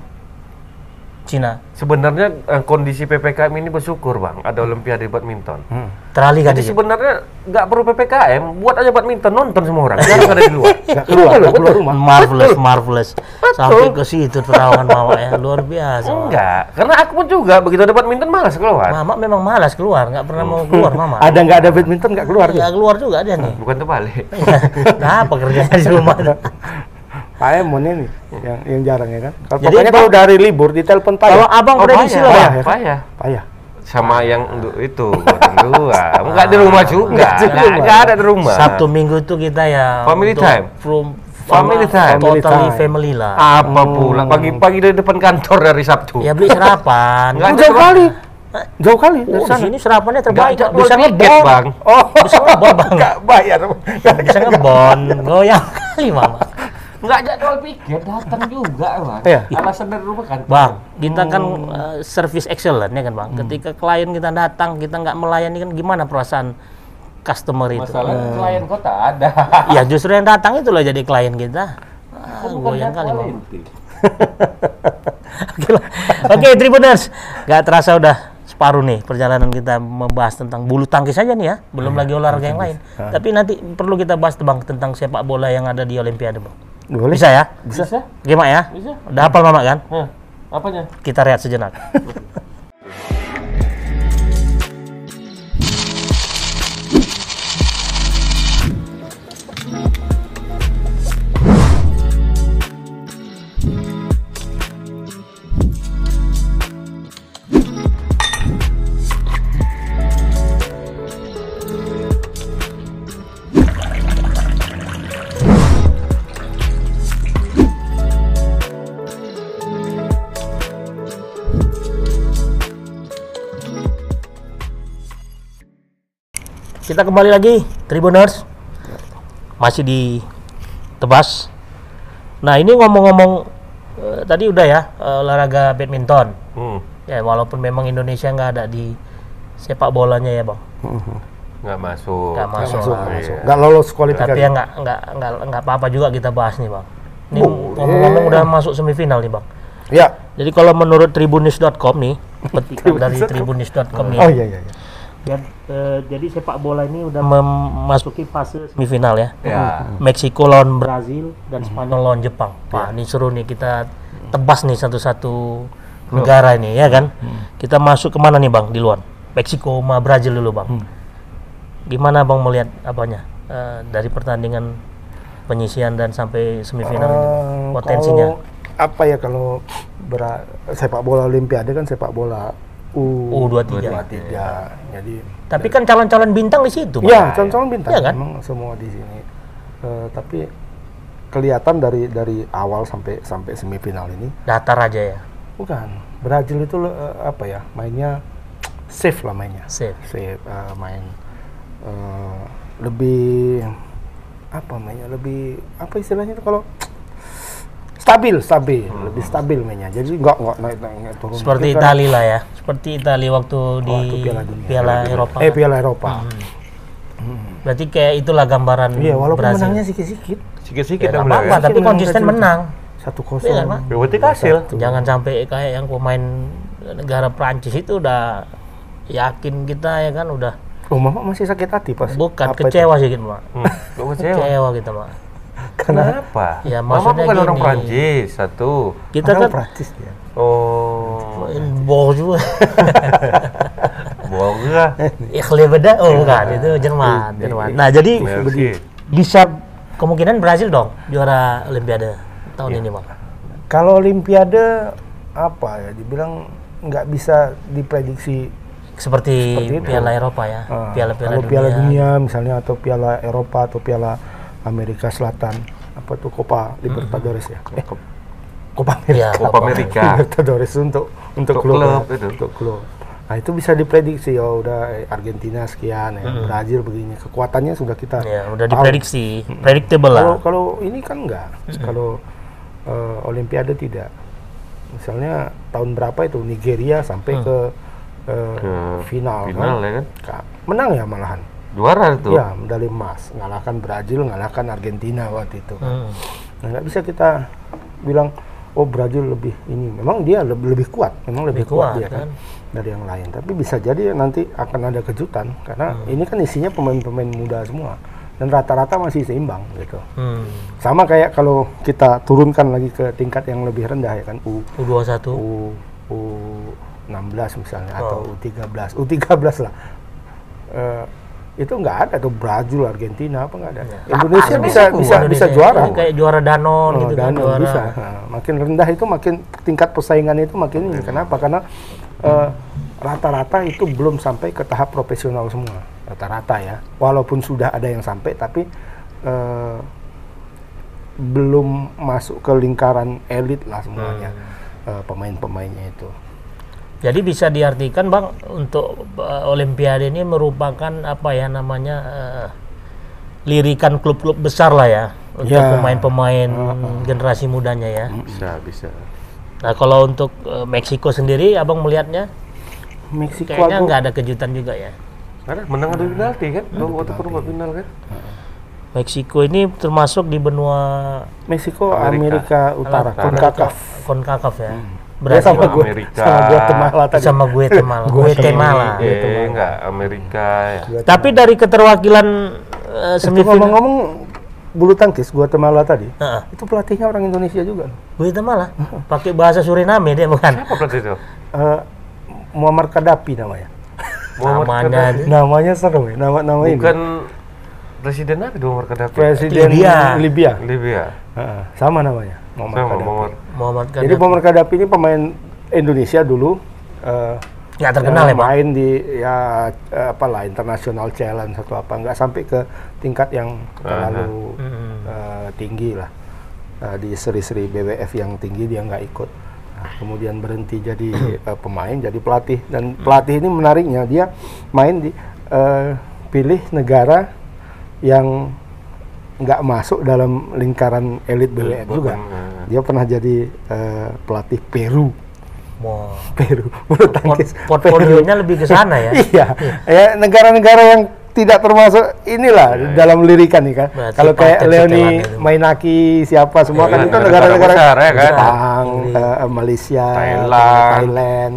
Cina. Sebenarnya eh, kondisi PPKM ini bersyukur bang, ada Olimpiade badminton. Hmm. Teralih kan Jadi sebenarnya nggak perlu PPKM, buat aja badminton nonton semua orang. Jarang ada di luar. nggak keluar Betul, nggak keluar betul. rumah marvelous marvelous sampai ke situ terawangan mama ya luar biasa. Enggak, karena aku pun juga begitu ada badminton malas keluar. mama memang malas keluar nggak pernah mau keluar mama ada nggak ada badminton nggak keluar ya keluar juga dia nih Bukan terbalik. nah apa kerjanya di rumah Pak Emon ini yang yang jarang ya kan kalau Jadi, pokoknya kalau dari libur ditelepon payah kalau abang Oh, prediksi payah, lah payah, ya kan? payah. payah Sama yang du- itu, gotong dua. Enggak di rumah juga. Nggak di Enggak rumah. enggak ada di rumah. Sabtu Minggu itu kita ya Family untuk time. From, Family time. Family Totally time. family lah. Apa pula pagi-pagi dari depan kantor dari Sabtu. Ya beli sarapan. Nggak ada jauh kali jauh kali dari Oh, di sana sini sarapannya Enggak terbaik. Pak. Bisa ngebon. Bang. oh Bisa ngebon, Bang. nggak bayar Bisa ngebon. Goyang kali, Mama. Nggak jadwal piket, datang juga bang. Iya. Alasan dari rumah kan. Bang, kita kan uh, service excellent ya kan bang. Ketika klien kita datang, kita nggak melayani kan gimana perasaan customer itu? Masalah klien kota ada. ya justru yang datang itulah jadi klien kita. Ah, goyang kali bang. Oke lah. Oke, Tribuners. Gak terasa udah separuh nih perjalanan kita membahas tentang bulu tangkis saja nih ya. Belum lagi olahraga yang lain. Tapi nanti perlu kita bahas tentang sepak bola yang ada di Olimpiade, Bang. Boleh? Bisa ya? Bisa? Gimana ya? Bisa. Udah hafal Mama kan? Hah, apanya? Kita rehat sejenak. Kita kembali lagi, Tribuners. Masih di Tebas. Nah, ini ngomong-ngomong eh, tadi udah ya eh, olahraga badminton. Hmm. Ya, walaupun memang Indonesia nggak ada di sepak bolanya ya, Bang. Nggak masuk. Nggak masuk. Masuk, Iya. masuk. Nggak lolos kualifikasi. Tapi ya nggak nggak nggak nggak apa-apa juga kita bahas nih, Bang. Ini ngomong-ngomong udah masuk semifinal nih, Bang. Ya. Jadi kalau menurut tribunis.com nih, petikan dari tribunis.com nih. Oh iya iya. iya. Dan, eh, jadi sepak bola ini udah memasuki fase semifinal ya. Ya. Meksiko lawan Brazil dan Spanyol lawan Jepang. Wah, ini seru nih kita tebas nih satu-satu negara ini ya kan. Kita masuk ke mana nih bang di luar? Meksiko sama Brazil dulu bang. Gimana bang melihat apanya eh, dari pertandingan penyisian dan sampai semifinal ini Eh, potensinya? kalau apa ya kalau sepak bola Olimpiade kan sepak bola U U23. 23. Jadi Tapi kan calon-calon bintang di situ. Ya calon-calon bintang Iya kan? memang semua di sini. Eh, tapi kelihatan dari dari awal sampai sampai semifinal ini Datar aja ya. bukan Brazil itu eh, apa ya mainnya safe lah mainnya Safe. safe eh, main eh, lebih apa mainnya lebih apa istilahnya itu kalau stabil stabil lebih stabil mainnya jadi nggak nggak naik naik, turun Seperti Kita- Italia lah ya. Seperti Italia waktu di Waktu Piala Dunia. Piala Eropa. eh? Piala Eropa Berarti kayak itulah gambaran iya walaupun Brazil. menangnya sedikit-sedikit Sikit-sikit Ya, dah nggak apa-apa, menang. ya. tapi Sedikit konsisten menang menang. satu Iya kosong kan, Pak? Berarti hasil. Jangan sampai kayak yang pemain negara Prancis itu udah yakin kita ya kan udah oh mama masih sakit hati pas bukan apa itu? kecewa sih gitu, Mak. Hmm. Kok kecewa? Kecewa kita, Mak. Karena Kenapa? Ya, Mama maksudnya bukan orang gini. Prancis satu. Kita orang kan Prancis dia Oh, bohong juga. bohong lah. Ikhli beda, oh bukan, itu Jerman, Jerman. Nah, jadi Merci. bisa kemungkinan Brazil dong juara Olimpiade tahun ini, Bang. Kalau Olimpiade apa ya dibilang nggak bisa diprediksi Seperti, Seperti itu. Piala Eropa ya, ah, Piala-piala kalau dunia. Piala Dunia misalnya atau Piala Eropa atau Piala Amerika Selatan apa tuh Copa Libertadores ya eh, Copa Amerika Copa Amerika. Libertadores untuk untuk Untuk klub, klub ya. itu. untuk klub nah itu bisa diprediksi ya udah eh, Argentina sekian ya Brazil begini kekuatannya sudah kita Ya, udah tahu. diprediksi, predictable lah. kalau ini kan enggak. Kalau eh, Olimpiade tidak. Misalnya tahun berapa itu Nigeria sampai ke, eh, Ke final, Final kan? ya kan? Ka- Menang ya malahan. Juara itu. Ya, medali emas. Ngalahkan Brazil, ngalahkan Argentina waktu itu. Hmm. Nah, nggak bisa kita bilang oh Brazil lebih ini. Memang dia lebih, lebih kuat, memang lebih, Lebih kuat, kuat, dia kan kan? dari yang lain. Tapi bisa jadi nanti akan ada kejutan karena Hmm. ini kan isinya pemain-pemain muda semua dan rata-rata masih seimbang gitu. Hmm. Sama kayak kalau kita turunkan lagi ke tingkat yang lebih rendah ya kan U U21. U U 16 misalnya atau Oh. U13. U13 lah. Eh, itu nggak ada tuh Brazil, Argentina apa nggak ada. Indonesia bisa bisa bisa Indonesia. juara. Ini kayak juara Danon Oh, gitu kan, dan juara. bisa. Nah, makin rendah itu makin tingkat persaingan itu makin ini. Kenapa? Karena eh, rata-rata itu belum sampai ke tahap profesional semua. Rata-rata ya. Walaupun sudah ada yang sampai, tapi eh, belum masuk ke lingkaran elit lah semuanya eh, pemain-pemainnya itu. Jadi bisa diartikan Bang untuk uh, Olimpiade ini merupakan apa ya namanya uh, lirikan klub-klub besar lah ya untuk Ya. pemain-pemain generasi mudanya ya. Bisa, bisa. Nah kalau untuk eh, Meksiko sendiri, abang melihatnya Meksiko kayaknya nggak ada kejutan juga ya. Karena menang adu penalti kan, waktu perempat final kan. Meksiko ini termasuk di benua Meksiko Amerika. Amerika, Utara, Utara. CONCACAF. Konkakaf ya. Dia Berarti sama gue, Amerika. sama Guatemala tadi. sama Guatemala. Guatemala. Eh, enggak, Amerika ya. Tapi dari keterwakilan Itu semifinal ngomong-ngomong bulu tangkis Guatemala tadi, Heeh. itu pelatihnya orang Indonesia juga. Guatemala pakai bahasa Suriname dia bukan. Apa pelatih itu? Eh, Muammar Gaddafi namanya. Muhammad Namanya Gaddafi. Namanya seru ya, nama nama ini. Bukan presiden apa Muammar Gaddafi? Presiden Libya. Libya. Libya. Heeh, sama namanya, Muammar Sama. Muhammad Jadi Gaddafi. Muammar Gaddafi ini pemain Indonesia dulu. eh, nggak terkenal ya, main di ya eh, apalah international challenge atau apa nggak sampai ke tingkat yang terlalu Mm-mm. eh, tinggi lah Eh, di seri-seri BWF yang tinggi dia nggak ikut Nah, kemudian berhenti jadi eh, pemain jadi pelatih dan pelatih ini menariknya dia main di eh, pilih negara yang nggak masuk dalam lingkaran elit BWF juga Hmm. dia pernah jadi eh, pelatih Peru Mau Peru bulu port- tangkis portfolionya lebih ke sana ya. iya ya negara-negara yang tidak termasuk inilah dalam lirikan nih kan Berarti kalau kayak Leoni. Mainaki siapa semua kan Iya, itu negara-negara ya kan? Jepang eh, Malaysia Thailand. Thailand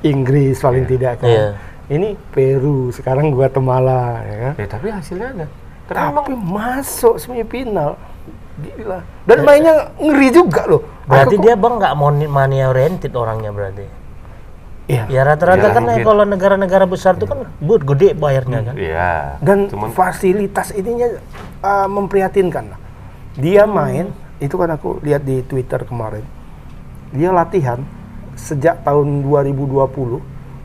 Inggris paling tidak kan Iya. ini Peru sekarang Guatemala ya kan Ya tapi hasilnya ada. Karena tapi masuk semifinal gila dan mainnya ngeri juga loh Berarti Aku kok- dia bang nggak money money oriented orangnya berarti. iya Ya rata-rata Ya, kan mungkin. kalau negara-negara besar itu kan buat gede bayarnya kan. Iya. dan Cuman fasilitas ininya uh, memprihatinkan. Dia main, itu kan aku lihat di Twitter kemarin. Dia latihan sejak tahun 2020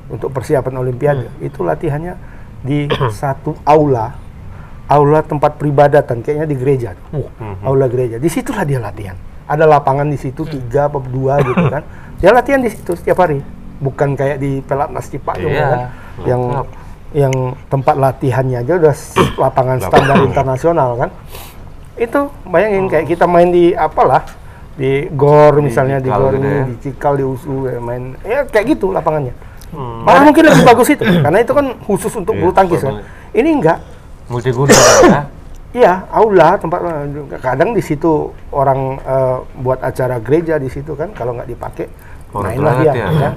untuk persiapan Olimpiade. Itu latihannya di satu aula, aula tempat peribadatan, kayaknya di gereja. Aula gereja. Di situlah dia latihan. Ada lapangan di situ tiga atau dua gitu kan. Dia latihan di situ setiap hari. Bukan kayak di Pelatnas Cipayung Iya, kan, yang yang tempat latihannya aja udah s- lapangan standar internasional kan itu bayangin kayak kita main di apalah di gor misalnya di, gor gitu ini ya. di cikal di usu ya, main ya kayak gitu lapangannya Hmm. malah mungkin lebih bagus itu karena itu kan khusus untuk Iya, bulu tangkis kan betul. ini enggak multiguna ya. iya aula tempat kadang di situ orang eh, buat acara gereja di situ kan kalau nggak dipakai Orang mainlah dia ya? kan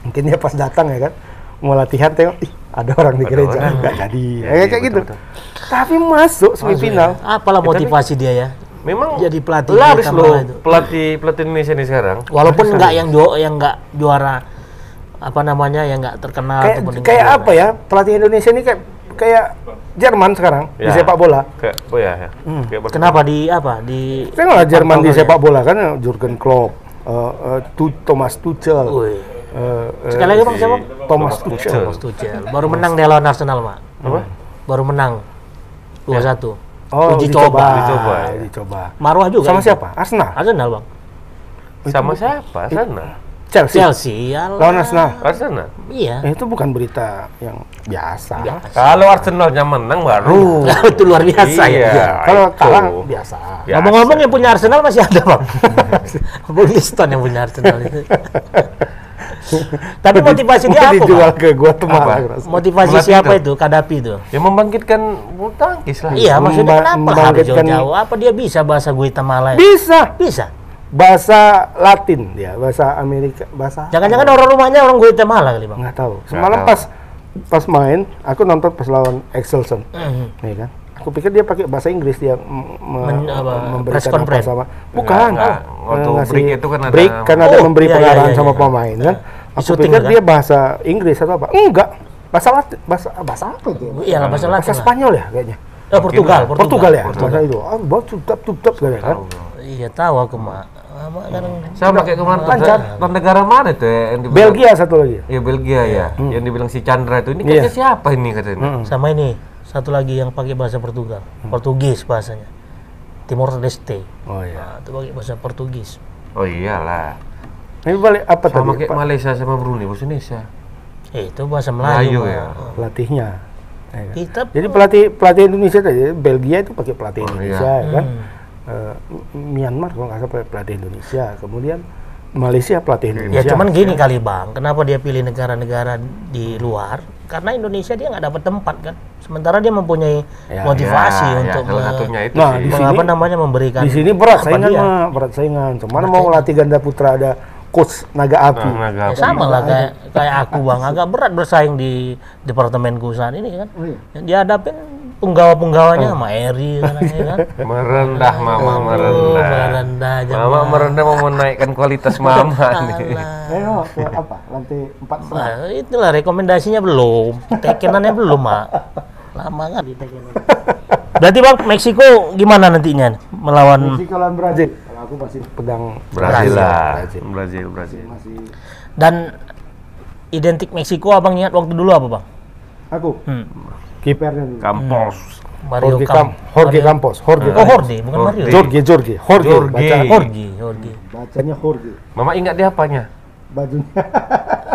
mungkin dia pas datang ya kan mau latihan tengok ih ada orang di Ada gereja. orang. nggak jadi. Iya, Ya, iya, kayak gitu. betul, tapi masuk semifinal. Apalah Ya, tapi- motivasi dia ya? Memang Jadi pelatih laris loh pelatih pelatih Indonesia ini sekarang. Walaupun nggak yang ju yang nggak juara apa namanya yang nggak terkenal kayak kayak apa ya pelatih Indonesia ini kayak kayak Jerman sekarang di Ya. sepak bola Kayak oh ya, ya. Kayak juara. Barcelona. Kenapa di apa di tengoklah Jerman di Pantauan sepak bola kan Jurgen Klopp eh, eh, Tu- Thomas Tuchel eh, eh, Sekali lagi bang siapa? Thomas Tuchel. Tuchel Thomas Tuchel. Baru menang dia lawan Arsenal pak. Apa? Baru menang 2-1. oh Uji dicoba coba. Dicoba, ya. dicoba Marwah juga. sama itu. siapa Arsenal Arsenal bang. Sama siapa? Sana. Chelsea, Chelsea. lawan Arsenal Arsenal. Iya. Eh, itu bukan berita yang biasa Kalau Arsenalnya menang baru. itu luar biasa Iya. ya. kalau itu. kalah biasa Biasa. Ngomong-ngomong yang punya Arsenal masih ada bang. Liston yang punya Arsenal itu. Tapi motivasi dia apa? dijual ke Guatemala Apa? Ras. Motivasi siapa itu? Kadapi itu. Ya membangkitkan bulu tangkis lah. Iya, maksudnya kenapa harus jauh-jauh? Apa dia bisa bahasa Guatemala? ya? bisa Bisa. Bahasa Latin dia bahasa Amerika bahasa Jangan-jangan orang rumahnya orang Guatemala kali bang. nggak tahu semalam pas pas main aku nonton pas lawan Excelson Mhm. nih kan aku pikir dia pakai bahasa Inggris dia Men- apa, memberikan apa sama bukan enggak. oh, Waktu ngasih break itu kan ada- break kan ada Oh, memberi iya, iya, pengarahan iya, sama iya. pemain kan aku syuting pikir kan? dia bahasa Inggris atau apa enggak bahasa Latin bahasa bahasa apa itu Iya bahasa Latin. bahasa lah. Spanyol ya kayaknya Oh, Portugal, Portugal. Portugal ya bahasa itu ah bawa tutap tutap kan kan Iya tahu aku mak. Ah, mak kadang Sama kayak kemarin Lancar. tuh negara mana tuh ya yang dibilang Belgia satu lagi Ya Belgia ya, yang dibilang si Chandra itu ini Iya. kayaknya siapa ini katanya? sama ini satu lagi yang pakai bahasa Portugal, Portugis bahasanya. Timor Leste. oh iya Nah, itu pakai bahasa Portugis. Oh iyalah. ini balik apa Sama tadi kayak Pak? Malaysia sama Brunei, bahasa Indonesia. Eh, itu bahasa Melayu. Melayu ya. pelatihnya Ya kan? Kita Jadi pelatih pelatih Indonesia tadi Belgia itu pakai pelatih Oh, Indonesia iya. ya kan. Hmm. Eh, Myanmar kalau nggak salah pelatih Indonesia. Kemudian Malaysia pelatih Ya Indonesia. cuman gini kali bang, kenapa dia pilih negara-negara di luar? Karena Indonesia dia nggak dapat tempat kan. Sementara dia mempunyai Ya, motivasi Ya, untuk ya, salah me- satunya itu Nah, sih. di sini- apa namanya memberikan Di sini berat saingan dia? mah, berat saingan. Cuman mau latih ganda putra ada coach naga api. Nah, naga Ya, api. sama lah kayak kayak aku bang, agak berat bersaing di departemen saat ini kan. Oh, iya. Penggawa-penggawanya sama Eri kan, ya kan. Merendah mama Oh, merendah. merendah aja. Mama merendah mau menaikkan kualitas mama nih. Alah. Eh, apa? Lantai empat Nah, itulah rekomendasinya belum, tekenannya belum mak. Lama kan di tekenan. Berarti bang Meksiko gimana nantinya melawan Meksiko lawan Brazil. Kalau aku masih pegang Brazil lah. Brazil. Brazil, Brazil. Masih dan identik Meksiko abang ingat waktu dulu apa bang? aku Hmm. Kipernya dulu. Kampos. Mario Jorge, Cam- Cam Jorge Mario- Campos. Jorge Oh Campos. Jorge, bukan Jorge. Mario. Jorge, Jorge, Jorge, Jorge. baca Jorge, Jorge. bacanya Jorge. Mama ingat dia apanya? Bajunya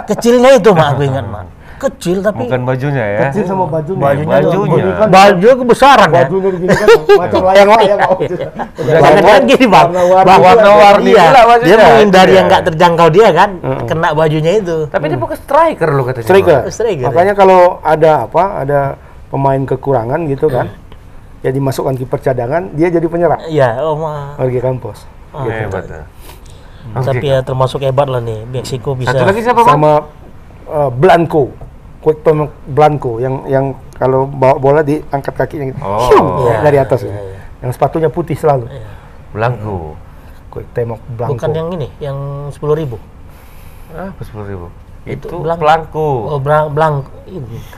Kecilnya itu mak aku ingat mak. Kecil tapi Bukan bajunya ya. kecil sama bajunya. bajunya, bajunya. Baju kan, baju kebesaran ya. bajunya begini kan macam layang-layang. Jangan kan gini bang, Warna-warni iya, bajunya. dia menghindari Iya. yang nggak terjangkau dia kan, kena bajunya itu. Tapi dia bukan striker lo katanya. Striker. Striker, Makanya kalau ada apa, ada pemain kekurangan gitu kan, ya dimasukkan kiper cadangan, dia jadi penyerang. Iya, oh ma. Jorge Campos. Bang. Hebat. ya. Tapi ya termasuk hebat lah nih, Meksiko bisa. Satu lagi siapa? Sama eh, Blanco. Cuauhtémoc Blanco yang yang kalau bawa bola diangkat kakinya gitu. Oh. Hiu, Iya, dari atas. ya. iya. Yang sepatunya putih selalu. Blanco. Cuauhtémoc Blanco. Bukan yang ini, yang sepuluh ribu. Ah, sepuluh ribu. Itu Itu Blanco. Blanco. Oh, Blanco,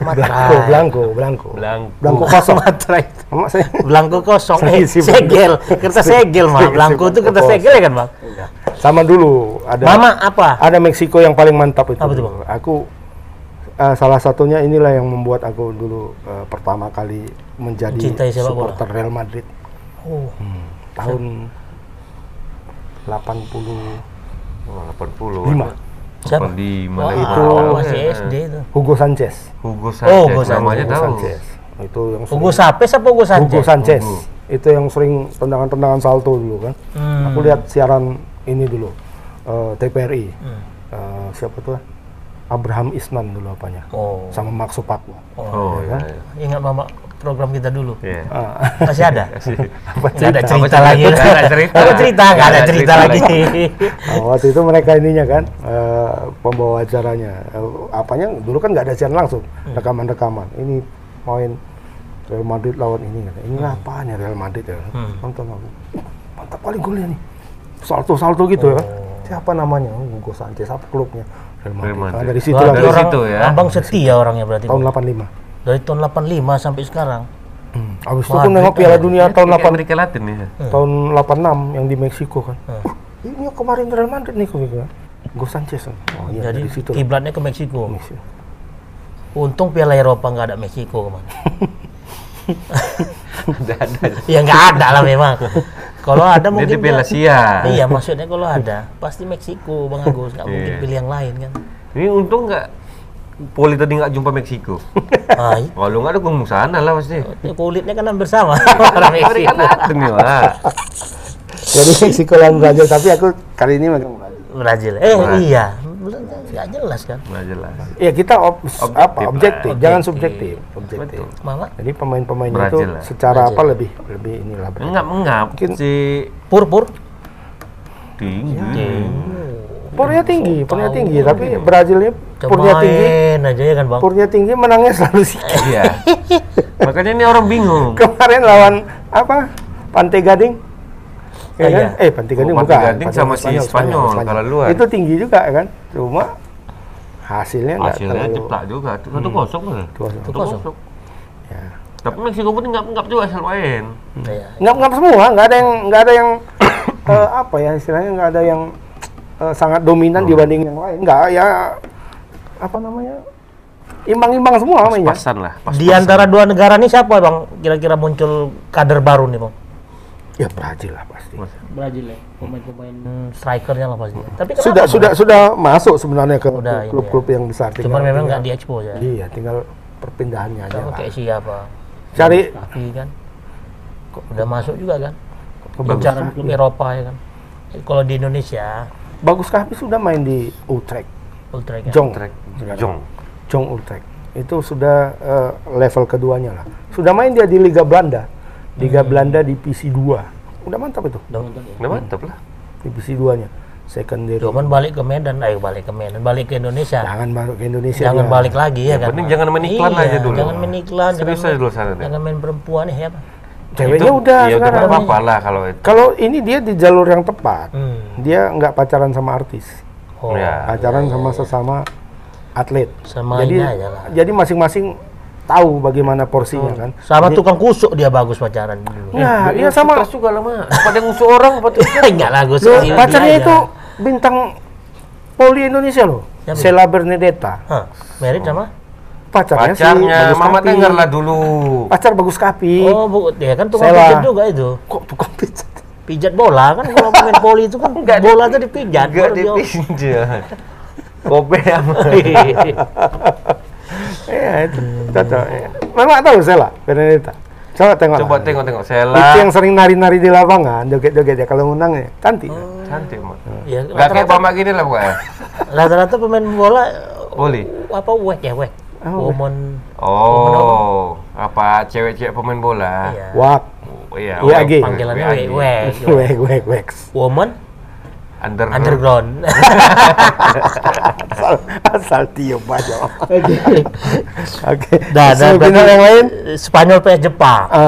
materai. Blanco, Blanco. Blanco. Blanco kosong. materai. Sama saya. Blanko kosong, eh, segel, kertas segel mah. Blanko itu kertas segel ya kan bang? Sama dulu ada Mama apa? ada Meksiko yang paling mantap itu. Apa tuh, dulu. Aku eh, salah satunya inilah yang membuat aku dulu eh, pertama kali menjadi Mencintai sepak bola. supporter Real Madrid Oh, tahun 80 Oh, 80. Siapa? 85. Wah, itu. masih ya. SD itu. Hugo Sanchez. Hugo Oh, Sanchez. Hugo Sanchez. Namanya Hugo tahu. Sanchez. Itu yang sering, Hugo Sapes apa Hugo Sanchez? Hugo Sanchez. Hugo. Itu yang sering tendangan-tendangan salto dulu kan. Hmm. Aku lihat siaran ini dulu eh, TPRI. Hmm. Eh, siapa tuh? Abraham Isnan dulu apanya. Oh, Sama Mark Supatmo. Oh, Ya kan? iya. iya. ingat mama program kita dulu. Iya. Ah, Masih ada? apa Nggak ada cerita? cerita Apa lagi. cerita? Nggak ada cerita. Nggak ada cerita, nggak ada cerita lagi. Oh, waktu itu mereka ininya kan eh, pembawa acaranya Eh, apanya dulu kan nggak ada siaran langsung rekaman-rekaman ini main Real Madrid lawan ini kan ini apaan ya Real Madrid ya Hmm. nonton aku mantap kali golnya nih salto salto gitu ya kan siapa namanya oh, Hugo Sanchez apa klubnya Real Madrid, Real Madrid. Nah, dari situ Wah, lah Dari orang, situ ya. abang setia orangnya berarti. tahun Bang. 85 Dari tahun 85 sampai sekarang. hmm. abis itu Madrid aku nengok Piala. Dunia tahun Kayak 8 Amerika Latin nih. tahun 86 yang di Meksiko kan Hmm. ini kemarin Real Madrid nih kok gitu kan Sanchez kan oh iya Jadi situ kiblatnya ke Meksiko. Meksiko. Untung Piala Eropa nggak ada Meksiko kemarin. Ada ada. ya nggak ada lah memang. Kalau ada mungkin di Piala Asia. Iya maksudnya kalau ada pasti Meksiko Bang Agus nggak mungkin Iya. pilih yang lain kan. Ini untung nggak Poli tadi nggak jumpa Meksiko. Ah, Kalau nggak ada gua sana lah pasti. ya kulitnya kan hampir sama orang Meksiko. Nih. Jadi Meksiko lawan Brazil, tapi aku kali ini megang Brazil. Brazil. Eh Brazil. iya, nggak jelas kan. Nggak jelas. Ya kita ob- Objektif apa objektif, Objektif. jangan subjektif, objektif. Betul. Mama, Jadi pemain-pemainnya itu lah. secara Brazil. apa lebih lebih inilah. Enggak mengap Mungkin- si pur pur. tinggi. Purnya tinggi, purnya tinggi, tapi Brazilnya Coba purnya tinggi, main aja ya kan bang. purnya tinggi menangnya selalu sih. Iya. Makanya ini orang bingung. Kemarin lawan apa? Pantai Gading. Ya Ah, kan? iya. Eh, Pantai Gading Oh, bukan. Pantai Gading Pantai sama si Spanyol, kalau luar. Itu tinggi juga kan. Cuma hasilnya enggak Hasilnya terlalu ceplak juga. Satu kosong kan? Satu. Itu kosong. Ya. Tapi Meksiko pun nggak nggak juga asal main. Iya. nggak nggak semua nggak ada yang nggak ada yang eh, apa ya istilahnya nggak ada yang eh, sangat dominan dibanding yang lain nggak ya apa namanya imbang-imbang semua mainnya Pasan lah. Pas Di antara dua negara ini siapa bang? Kira-kira muncul kader baru nih bang? ya Brazil lah pasti Brazil ya, pemain-pemain strikernya lah pasti. Tapi kenapa, sudah Bang? sudah sudah masuk sebenarnya ke klub-klub yang besar Cuman memang nggak diekspos ya. iya tinggal perpindahannya aja Sama lah. kayak siapa? Cari Kaki kan. Kok Udah masuk juga kan? Klub Eropa ya kan. Kalau di Indonesia, Bagus Kahfi sudah main di Utrecht, Ultra kan. Jong, sekarang. Jong. Jong Utrecht. Itu sudah eh, level keduanya lah. Sudah main dia di Liga Belanda, Liga Belanda divisi 2. Udah mantap itu, Udah- Nah, mantap lah. divisi 2-nya. Secondary. Cuman balik ke Medan, ayo balik ke Medan, balik ke Indonesia. Jangan balik ke Indonesia. Jangan dia. balik lagi ya kan. penting jangan main iklan Iya, aja dulu. Jangan main iklan, Serius jangan aja dulu sana deh. jangan main perempuan ya. Ceweknya Itu- udah Iya udah sekarang. nggak apa-apa lah kalau itu. Kalau ini dia di jalur yang tepat. Hmm. Dia nggak pacaran sama artis. Oh, Ya. pacaran sama sesama atlet. Sama jadi ini aja lah. jadi masing-masing tahu bagaimana porsinya kan. Sama tukang kusuk dia bagus pacaran dulu. Nah, Ya, dia sama suka juga lah mah. Pada ngusuh orang apa tuh? Enggak lah, gue pacarnya itu aja. bintang poli Indonesia loh. Siapa? Sela Bernadetta. Hah, married sama? Pacarnya, si Pacarnya Bagus Mama Kapi. dengar lah dulu. Pacar bagus kapi. Oh, bu, dia kan tukang Sela. pijat juga itu. Kok tukang pijat? Pijat bola kan kalau pemain poli itu kan bola tuh dipijat. Enggak dipinjat. Kope sama. Iya itu. Cocok. ya. Memang tahu Sela Bernadetta. Coba tengok. Coba lah. tengok-tengok Itu Sela. yang sering nari-nari di lapangan, joget-joget ya kalau menang ya. Cantik. Cantik mah. Ya, Enggak kayak Mama gini lah pokoknya. rata-rata pemain bola Poli. apa wek ya wek. Oh, Woman Oh, apa cewek-cewek pemain bola? iya. Wak. Oh, iya. Iya, wek, Agi. panggilannya wek, wek wek. Wek, wek. Woman Under underground. Asal, asal tiup aja. Oke. Oke. Nah, dan Semifinal yang lain? Spanyol PS Jepang. Ah.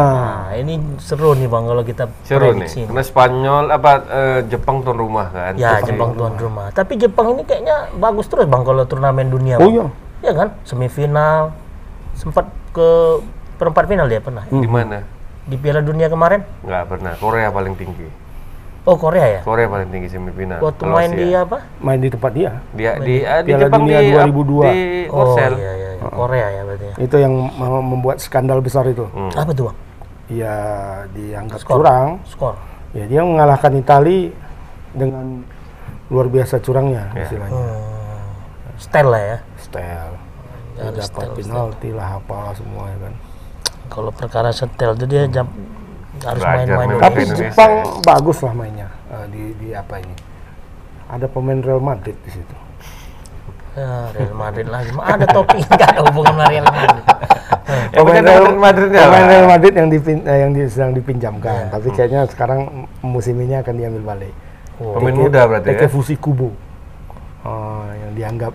Nah, ini seru nih Bang kalau kita Seru nih. prediksi. Karena Spanyol apa eh, Jepang tuan rumah kan. Ya, Jepang tuan rumah. Tapi Jepang ini kayaknya bagus terus Bang kalau turnamen dunia. Oh iya. Ya kan? Semifinal sempat ke perempat final dia pernah. Di mana? Di Piala Dunia kemarin. Nggak pernah. Korea paling tinggi. Oh, Korea ya? Korea paling tinggi semifinal. Waktu Kalau main Asia. di apa? Main di tempat dia. dia di ah, di Piala Jepang Dunia di 2002. di Oh, iya iya, iya. Korea ya berarti ya. Itu yang membuat skandal besar itu. Hmm. Apa tuh, Bang? Ya dianggap Skor. curang. Skor. Ya dia mengalahkan Itali dengan luar biasa curangnya Ya. istilahnya. Hmm. Style lah ya. Style. Harus dapat style, penalti lah apa semua ya kan. Kalau perkara setel itu dia jam harus main-main. Tapi Indonesia Jepang ya. bagus lah mainnya eh, di di apa ini. Ada pemain Real Madrid di situ. Ya, Real Madrid lagi. Ada topik enggak ada hubungan sama Real Madrid. Ya, pemain Real Madridnya pemain. Real Madrid yang dipin, eh, yang di- sedang Ya. dipinjamkan. Tapi kayaknya sekarang musim ini akan diambil balik. Oh. Pemain muda berarti ya. Takefushi Kubo. Oh, yang dianggap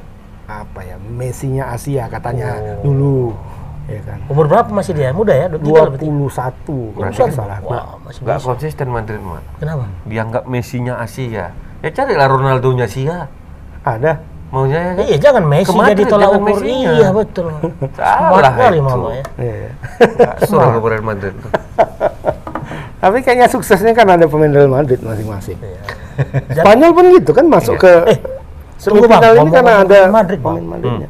apa ya? Messinya Asia katanya Oh. dulu. Ya kan. Umur berapa masih dia? Muda ya? 23 berarti. 21 kalau Berarti nggak salah. Wah, masih Nggak konsisten Madrid mah. Kenapa? Dianggap Messi-nya Asia. Ya carilah Ronaldo-nya Asia. Ada. Maunya ya kan? Iya, jangan Messi Ke Madrid, jadi tolak ukur. Messi-nya. Iya, betul. Salah kali itu. mama ya. Iya, iya. Nggak suruh ke Real Madrid. Tapi kayaknya suksesnya kan ada pemain Real Madrid masing-masing. Iya. Spanyol pun gitu kan masuk ke tunggu, Bang. Semifinal ini karena ada pemain Madrid, Bang. pemain Madridnya.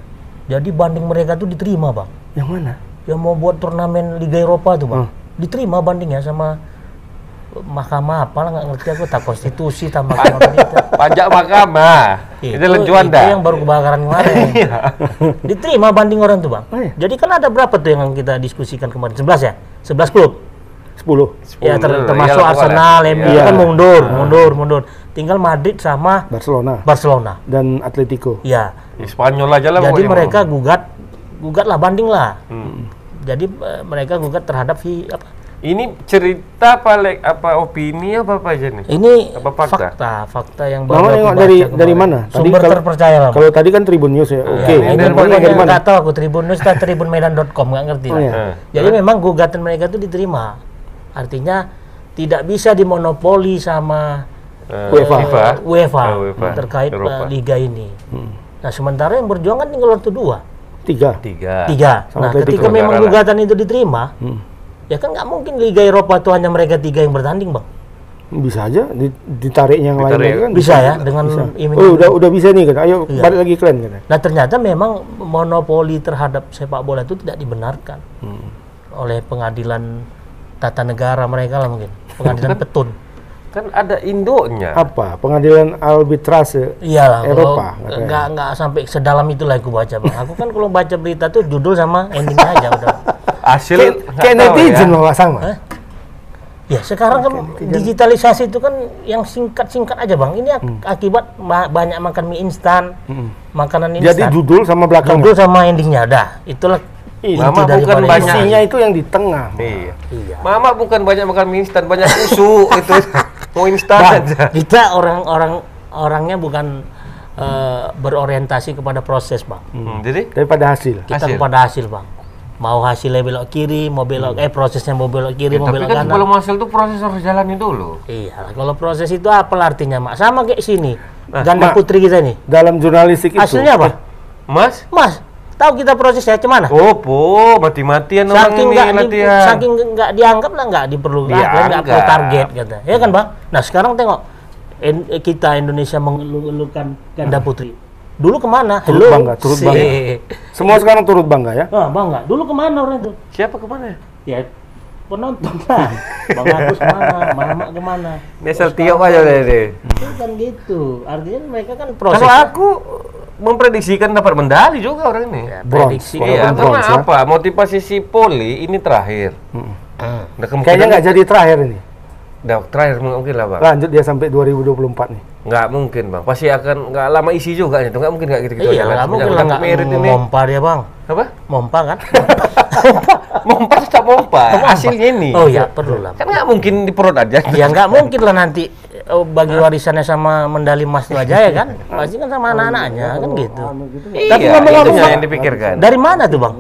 Jadi banding mereka tuh diterima, Bang. Yang mana? Yang mau buat turnamen Liga Eropa tuh, Bang. Hmm. Diterima bandingnya sama mahkamah apa lah nggak ngerti aku tak konstitusi tak mahkamah. Pajak mahkamah. Itu itu dah. yang baru kebakaran kemarin. Diterima banding orang tuh, Bang. Oh, iya. Jadi kan ada berapa tuh yang kita diskusikan kemarin? 11 ya? 11 klub. 10 Ya ter- Sepuluh, termasuk iyalah, Arsenal. MU Iya. kan mundur, mundur, mundur. Tinggal Madrid sama Barcelona Barcelona. dan Atletico. Ya. Ya, Spanyol aja lah Jadi mereka gugat gugat lah banding lah. Hmm. Jadi eh, mereka gugat terhadap fi apa? Ini cerita apa like, apa opini apa apa aja nih? Ini Apa fakta? fakta, fakta yang Mama baru baca dari kemarin. dari mana? Sumber kalau- terpercaya lah. Kalau tadi kan Tribun News ya. Oke. Ya, ini dari dari mana? nggak tahu aku Tribun News atau tribunmedan.com nggak ngerti Oh, lah. iya. Eh. Jadi memang gugatan mereka itu diterima. Artinya tidak bisa dimonopoli sama Eh, UEFA. FIFA. UEFA, Oh, UEFA. terkait Eropa. eh, liga ini. Hmm. Nah sementara yang berjuang kan tinggal waktu dua, Tiga. Tiga. tiga. Sama Nah Atletico. ketika memang gugatan itu diterima, Hmm. ya kan nggak mungkin liga Eropa itu hanya mereka tiga yang bertanding bang. Bisa aja di- ditariknya yang lain Ditarik. lagi kan. Bisa ya dengan Bisa. Oh, udah udah bisa nih kan. Ayo Iya. balik lagi kalian kan. Nah ternyata memang monopoli terhadap sepak bola itu tidak dibenarkan Hmm. oleh pengadilan tata negara mereka lah mungkin, pengadilan petun. Kan ada induknya. Apa? Pengadilan arbitrase Iyalah, kalau Eropa, nggak nggak sampai sedalam itulah aku baca bang. Aku kan kalau baca berita tuh judul sama endingnya aja udah. Hasil Kayak nggak kayak tahu netizen ya. sama. Hah? Ya sekarang kan digitalisasi itu kan yang singkat-singkat aja bang. Ini ak- Hmm. akibat ba- banyak makan mie instan, makanan Jadi instan. judul sama belakang. judul sama endingnya dah. Itulah inti Mama bukan banyak. Isinya itu yang di tengah. Iya. Iya. Mama bukan banyak makan mie instan, banyak susu itu. Mau instan Bang, aja. kita orang-orang orangnya bukan eh, berorientasi kepada proses bang. Hmm, jadi Daripada hasil. Kita Hasil. kepada hasil bang. Mau hasilnya belok kiri, mau belok eh prosesnya mau belok kiri, Ya, mau tapi belok kan kanan. sebelum hasil tuh proses harus jalani dulu. Iya, kalau proses itu apa artinya, Mak? Sama kayak sini. Ganda Mak. putri kita nih. Dalam jurnalistik itu. Hasilnya apa? Mas? Mas, tahu kita prosesnya gimana? Oh, po, mati-matian orang saking ini nggak di, latihan. saking nggak dianggap lah nggak diperlukan nggak perlu target kata ya kan bang nah sekarang tengok in- kita Indonesia mengeluhkan ganda putri dulu ke mana Turut bangga, turut Si- bangga. Semua sekarang turut bangga ya. ah bangga dulu ke mana orang itu Siapa ke mana? ya penonton kan bang Agus ke mana mama ke mana Nesel tiok aja deh. deh. itu kan gitu artinya mereka kan proses Kalau aku memprediksikan dapat medali juga orang ini. ya, prediksi Iya, bronze, karena ya. apa? Motivasi si Poli ini terakhir. Hmm. Udah kemungkinan- Kayaknya nggak jadi terakhir ini. Udah terakhir mungkin lah bang. Lanjut dia sampai 2024 nih. Nggak mungkin bang. Pasti akan nggak lama isi juga itu. Nggak mungkin nggak gitu gitu iya nggak mungkin lah nggak merit ini. mompa dia bang Apa? mompa kan Mompa tetap mompa. Hasilnya ini. oh ya perlu lah Kan nggak mungkin di perut aja. ya nggak mungkin lah nanti oh, bagi warisannya sama medali emas itu aja ya kan pasti kan sama anak-anaknya kan gitu Iya, Tapi ngomong-ngomong, yang dipikirkan. dari mana tuh bang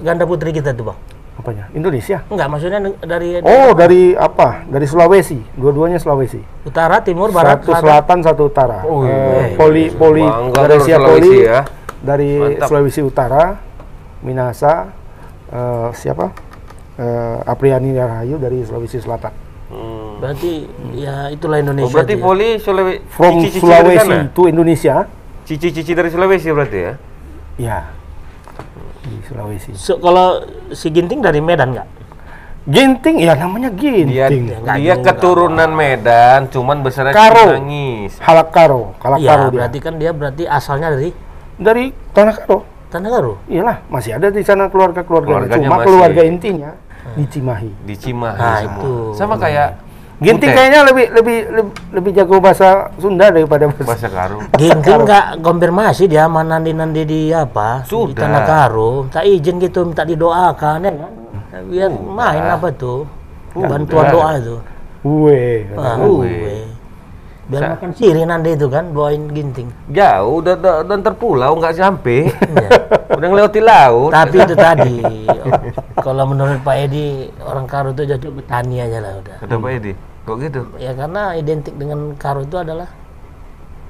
ganda putri kita tuh bang Apanya? Indonesia. enggak maksudnya dari Oh, dari apa? Dari Sulawesi. Dua-duanya Sulawesi. utara timur barat satu selatan, satu utara. Oh, Eh, iya. poli poli Sulawesi Poli ya. dari Mantap. Sulawesi Utara, Minasa, eh, siapa? Eh, Apriani Rahayu dari Sulawesi Selatan. Hmm. berarti ya itulah Indonesia Oh, berarti ya. Poli Sulawesi. From cici-cici dari Sulawesi sana? to Indonesia. Cici-cici dari Sulawesi berarti ya? Ya. Di Sulawesi. So, kalau si Ginting dari Medan nggak Ginting, ya namanya Dia Ginting. Nggak dia juga, keturunan Medan, cuman besarnya Karo. nangis. Halak Karo, Halak Iya, Karo dia. berarti kan dia berarti asalnya dari Dari Tanah Karo. Tanah Garu. Iyalah, masih ada di sana keluarga-keluarga. Cuma masih. keluarga intinya di Cimahi. Di Cimahi Nah, semua. itu. Sama kayak Ginting kayaknya lebih lebih lebih, lebih jago bahasa Sunda daripada bahasa. bahasa Karo. Ginting nggak konfirmasi dia sama Nandi Nandi di apa? Di Sudah. Tanah Garu. Tak izin gitu, minta didoakan ya kan? Biar main apa tuh? Bantuan doa itu. Uwe. Ah, Uwe. Biar Sa- makan siri Nandi itu kan, doain Ginting. Jauh, udah, udah, udah ntar pulau nggak sampai. Iya. udah ngelewati laut. Tapi itu tadi, kalau menurut Pak Edi, orang Karo itu cocok bertani aja lah udah. Kata Pak Edi, kok gitu? Ya karena identik dengan Karo itu adalah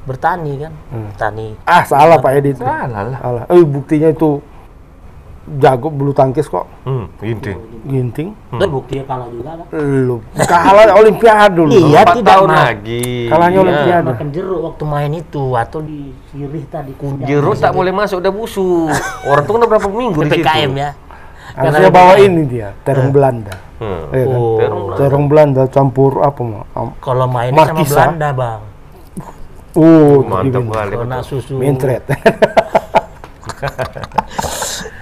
bertani kan, tani. Ah, salah Pak Edi itu. Salah lah. Salah. Eh, buktinya itu jago bulu tangkis kok. Hmm, Ginting. Ginting. Itu buktinya kalah juga kan. Lu kalah Olimpiade dulu. Iya, tidak tahun lagi. Kalahnya Iya. Olimpiade. Makan jeruk waktu main itu atau di sirih tadi kunyah. Jeruk tak boleh masuk, udah busuk. Orang tuh udah berapa minggu di situ. PPKM ya. Harusnya bawa ini dia, terong Belanda. Hmm. Iya kan? Oh. Terong Belanda. Terong Belanda campur apa mau? Kalau main sama. Belanda, Bang. Oh, Mantap kali. Kalau nak susu. Mentret.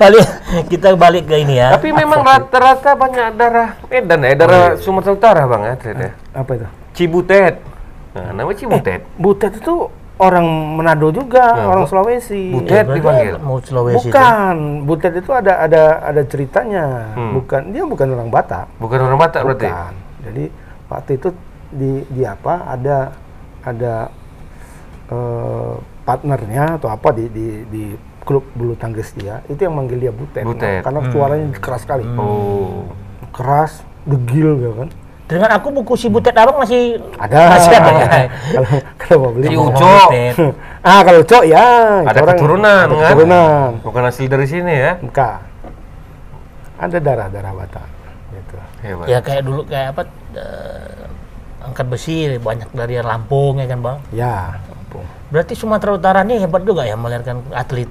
Balik kita balik ke ini ya. Tapi memang rata-rata banyak darah Medan ya, darah Sumatera Utara bang ya, atlet ya. apa itu? Cibutet. Nah, nama Cibutet. Butet itu orang Manado juga, Nah, orang Sulawesi. Butet berarti dipanggil. Mau Sulawesi. Bukan, Butet itu ada ada ada ceritanya. Hmm. Bukan, dia bukan orang Batak. Bukan orang Batak berarti. Bukan. Jadi waktu itu di di apa ada ada eh, partnernya atau apa di di di klub bulu tangkis dia itu yang manggil dia Butet. Butet. Karena suaranya keras sekali. Oh. Keras, degil ya kan. Dengan aku buku si Butet Abang masih Ada. Masih ada ya? kalau kalau mau beli. Si Uco. Ah, kalau Cok ya. Ada keturunan, ada kan? Keturunan. Bukan hasil dari sini ya. Bukan. Ada darah-darah Batak. Gitu. Hebat. Ya kayak dulu kayak apa eh, angkat besi banyak dari Lampung ya kan, Bang. Ya. ampun. Berarti Sumatera Utara ini hebat juga ya melahirkan atlet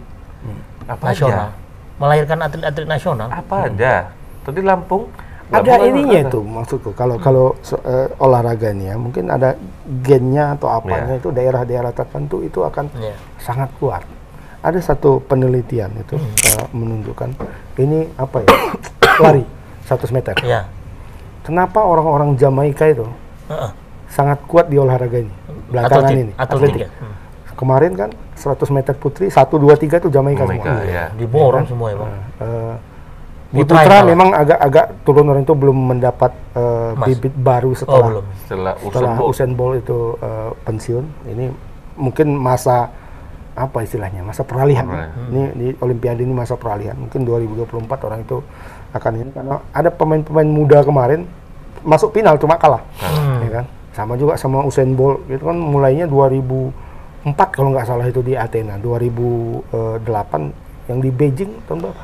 Apa nasional. aja? Melahirkan atlet-atlet nasional. Apa aja? Tadi Lampung ada ininya itu maksudku kalau kalau se- eh, olahraga nih ya mungkin ada gennya atau apanya Iya. itu daerah-daerah tertentu itu akan Iya. sangat kuat ada satu penelitian itu eh, menunjukkan ini apa ya lari 100 meter Ya. kenapa orang-orang Jamaika itu Heeh. sangat kuat di olahraga ini belakangan Atletik, ini atletik ya. Hmm. Kemarin kan 100 meter putri 1 2 3 itu Jamaika Jamaika, semua ya. Diborong semua ya, Bang. Eh, di Putra memang agak-agak turun orang itu belum mendapat Emas. bibit baru Oh, setelah belum. Setelah setelah Usain Bolt. Usain Bolt itu eh, pensiun. Ini mungkin masa apa istilahnya? Masa peralihan. Peralihan. Ini di Olimpiade ini masa peralihan. Mungkin 2024 orang itu akan ini karena ada pemain-pemain muda kemarin masuk final cuma kalah. Hmm. Ya kan? Sama juga sama Usain Bolt itu kan mulainya 2004 kalau nggak salah itu di Athena. 2008 yang di Beijing tahun berapa?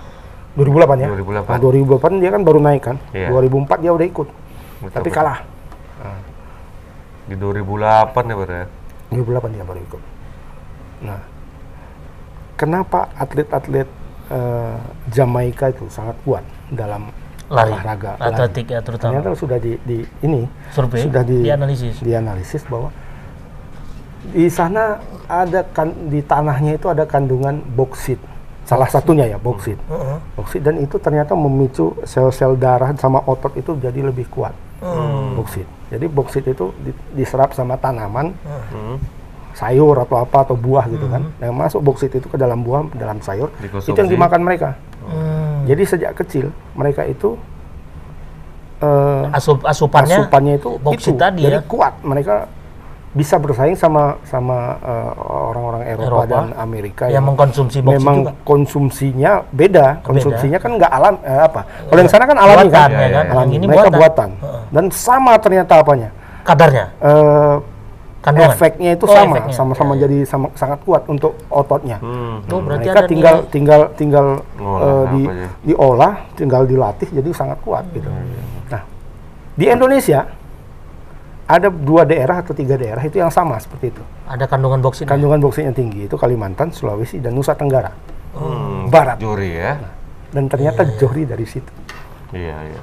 2008 ya. 2008. Nah, 2008 dia kan baru naik kan. Iya. 2004 dia udah ikut. Betul, tapi betul. kalah. Di 2008 ya Bro ya. 2008 dia baru ikut. Nah, kenapa atlet-atlet eh, Jamaika itu sangat kuat dalam Lari. olahraga lari? Atletik ya terutama. Ternyata sudah di, di ini Survei. sudah di, dianalisis. dianalisis bahwa di sana ada kan di tanahnya itu ada kandungan boksit. Salah satunya ya boksit. Heeh. Boksit dan itu ternyata memicu sel-sel darah sama otot itu jadi lebih kuat. Hmm. Boksit. Jadi boksit itu di- diserap sama tanaman Hmm. sayur atau apa atau buah gitu kan. Yang masuk boksit itu ke dalam buah, dalam sayur, Dikonsumsi. itu yang dimakan mereka. Hmm. Jadi sejak kecil mereka itu eh, Asup asupannya, asupannya itu boksit itu. tadi Jadi ya. kuat. Mereka bisa bersaing sama sama eh, orang-orang Eropa, Eropa dan Amerika yang mengkonsumsi boksit memang juga. konsumsinya beda. Konsumsinya kan nggak alam eh, apa? Kalau yang sana kan alami Buatan kan? ya kan. Alami. Yang ini mereka buatan. Dan sama ternyata apanya? Kadarnya, Eh, kandungan. efeknya itu Oh, sama, efeknya. sama-sama Ya, ya. jadi sama, sangat kuat untuk ototnya. Hmm. Oh, berarti Mereka ada tinggal nilai- tinggal tinggal Ngolah eh, di aja. diolah, tinggal dilatih jadi sangat kuat gitu. Hmm. Nah, di Indonesia ada dua daerah atau tiga daerah itu yang sama seperti itu. ada kandungan boksit. Kandungan boksitnya tinggi itu Kalimantan, Sulawesi dan Nusa Tenggara. Hmm. Barat. Juri ya. Dan ternyata Johri dari situ. Iya, iya.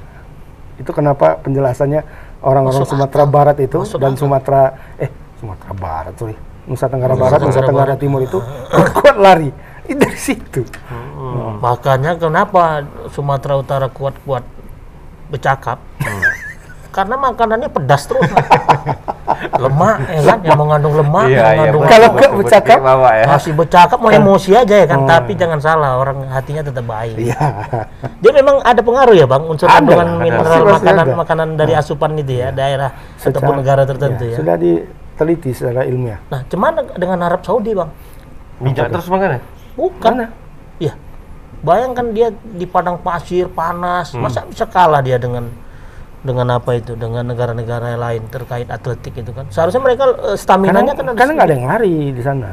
Itu kenapa penjelasannya orang-orang Sumatera Barat itu Masuk dan akal. Sumatera eh Sumatera Barat sorry Nusa Tenggara Nusa Barat, Nusa Tenggara Barat. Timur itu kuat lari. Itu dari situ. Makanya kenapa Sumatera Utara kuat-kuat bercakap? Hmm. Karena makanannya pedas terus. lemak ya kan, yang mengandung lemak, Iya, yang iya. mengandung Kalau betul, nggak bercakap, ya. masih bercakap mau emosi aja ya kan, tapi jangan salah orang hatinya tetap baik. Iya. Dia memang ada pengaruh ya bang unsur Ada, kandungan ada. mineral pasti makanan ada. makanan dari asupan itu ya daerah ataupun Secara- negara tertentu ya. Sudah diteliti secara ilmiah. Nah, cuman dengan Arab Saudi bang? Minyak terus makan ya? Bukan. Mana? Iya. Bayangkan dia di padang pasir panas, Hmm. masa bisa kalah dia dengan dengan apa itu dengan negara-negara lain terkait atletik itu kan? Seharusnya mereka eh, Karena stamina-nya kan ada karena nggak ada yang lari di sana.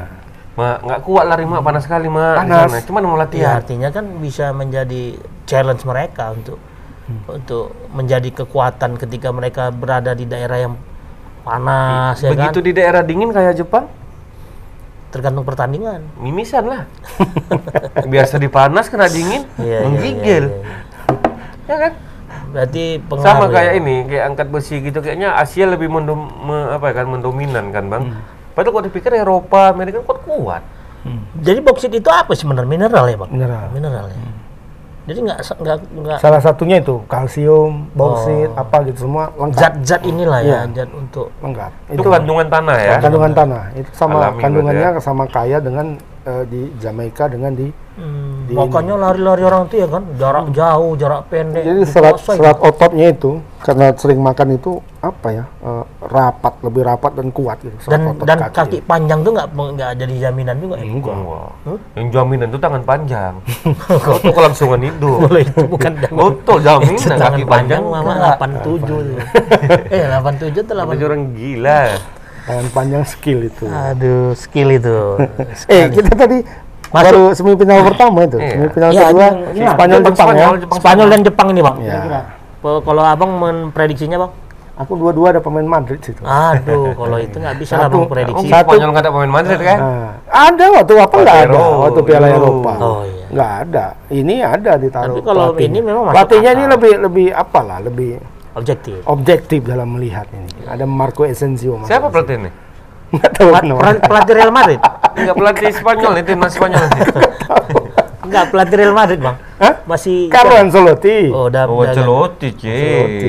Mak, nggak kuat lari mak, panas sekali mak. di Panas. sana. Cuman mau Ya, latihan. artinya kan bisa menjadi challenge mereka untuk untuk menjadi kekuatan ketika mereka berada di daerah yang panas ya Begitu kan di daerah dingin kayak Jepang, tergantung pertandingan mimisan lah. Biasa dipanas kena dingin, Iya, iya, menggigil. iya, iya. Ya kan? Berarti pengaruh Sama ya. kayak ini, kayak angkat besi gitu kayaknya Asia lebih mendom, me- apa ya kan mendominan kan, Bang. Padahal kalau dipikir Eropa, Amerika kuat-kuat. jadi boksit itu apa sebenarnya mineral ya bang Mineral. mineral ya jadi nggak nggak nggak Salah satunya itu kalsium, bauksit, Oh. apa gitu semua lengkap. zat-zat inilah ya Iya. zat untuk lengkap. Itu kandungan tanah ya. kandungan tanah. Itu sama Alami kandungannya berarti sama kaya dengan eh, di Jamaika dengan di hmm, Di makanya lari-lari orang itu ya kan jarak jauh jarak pendek Jadi serat serat ototnya itu karena sering makan itu apa ya eh, rapat lebih rapat dan kuat gitu. serat dan otot dan kaki panjang tuh nggak nggak jadi jaminan juga ya Enggak. Wah. Yang jaminan itu tangan panjang. Itu kelangsungan hidup. boleh itu bukan Betul jaminan tangan kaki panjang panjang. mama. 87 tuh. eh 87 tuh Ada 8 orang gila. Tangan panjang skill itu. aduh skill itu eh kita tadi Masuk. baru semifinal pertama itu, Iya. semifinal Iya, kedua lah. Spanyol Jepang, Jepang ya. Spanyol, Jepang, Spanyol dan Jepang ini bang Ya. Kalau abang memprediksinya bang Aku dua-dua ada pemain Madrid situ. aduh kalau itu nggak bisa lah bang Satu. prediksi Oh, Satu. Spanyol nggak ada pemain Madrid kan? Nah, ada waktu apa nggak ada waktu Piala Euro. Eropa. oh iya nggak ada. Ini ada ditaruh. Tapi kalau ini memang masuk pelatihnya ini lebih lebih apalah lebih Objektif. objektif dalam melihat ini. Ada Marco Asensio. Mas. Siapa pelatih ini? Nggak tahu Pelatih Real Madrid. Enggak pelatih Spanyol itu timnas Spanyol. Enggak, pelatih Real Madrid, Bang. Hah? Masih Carlo Ancelotti. Oh, udah Oh, Ancelotti,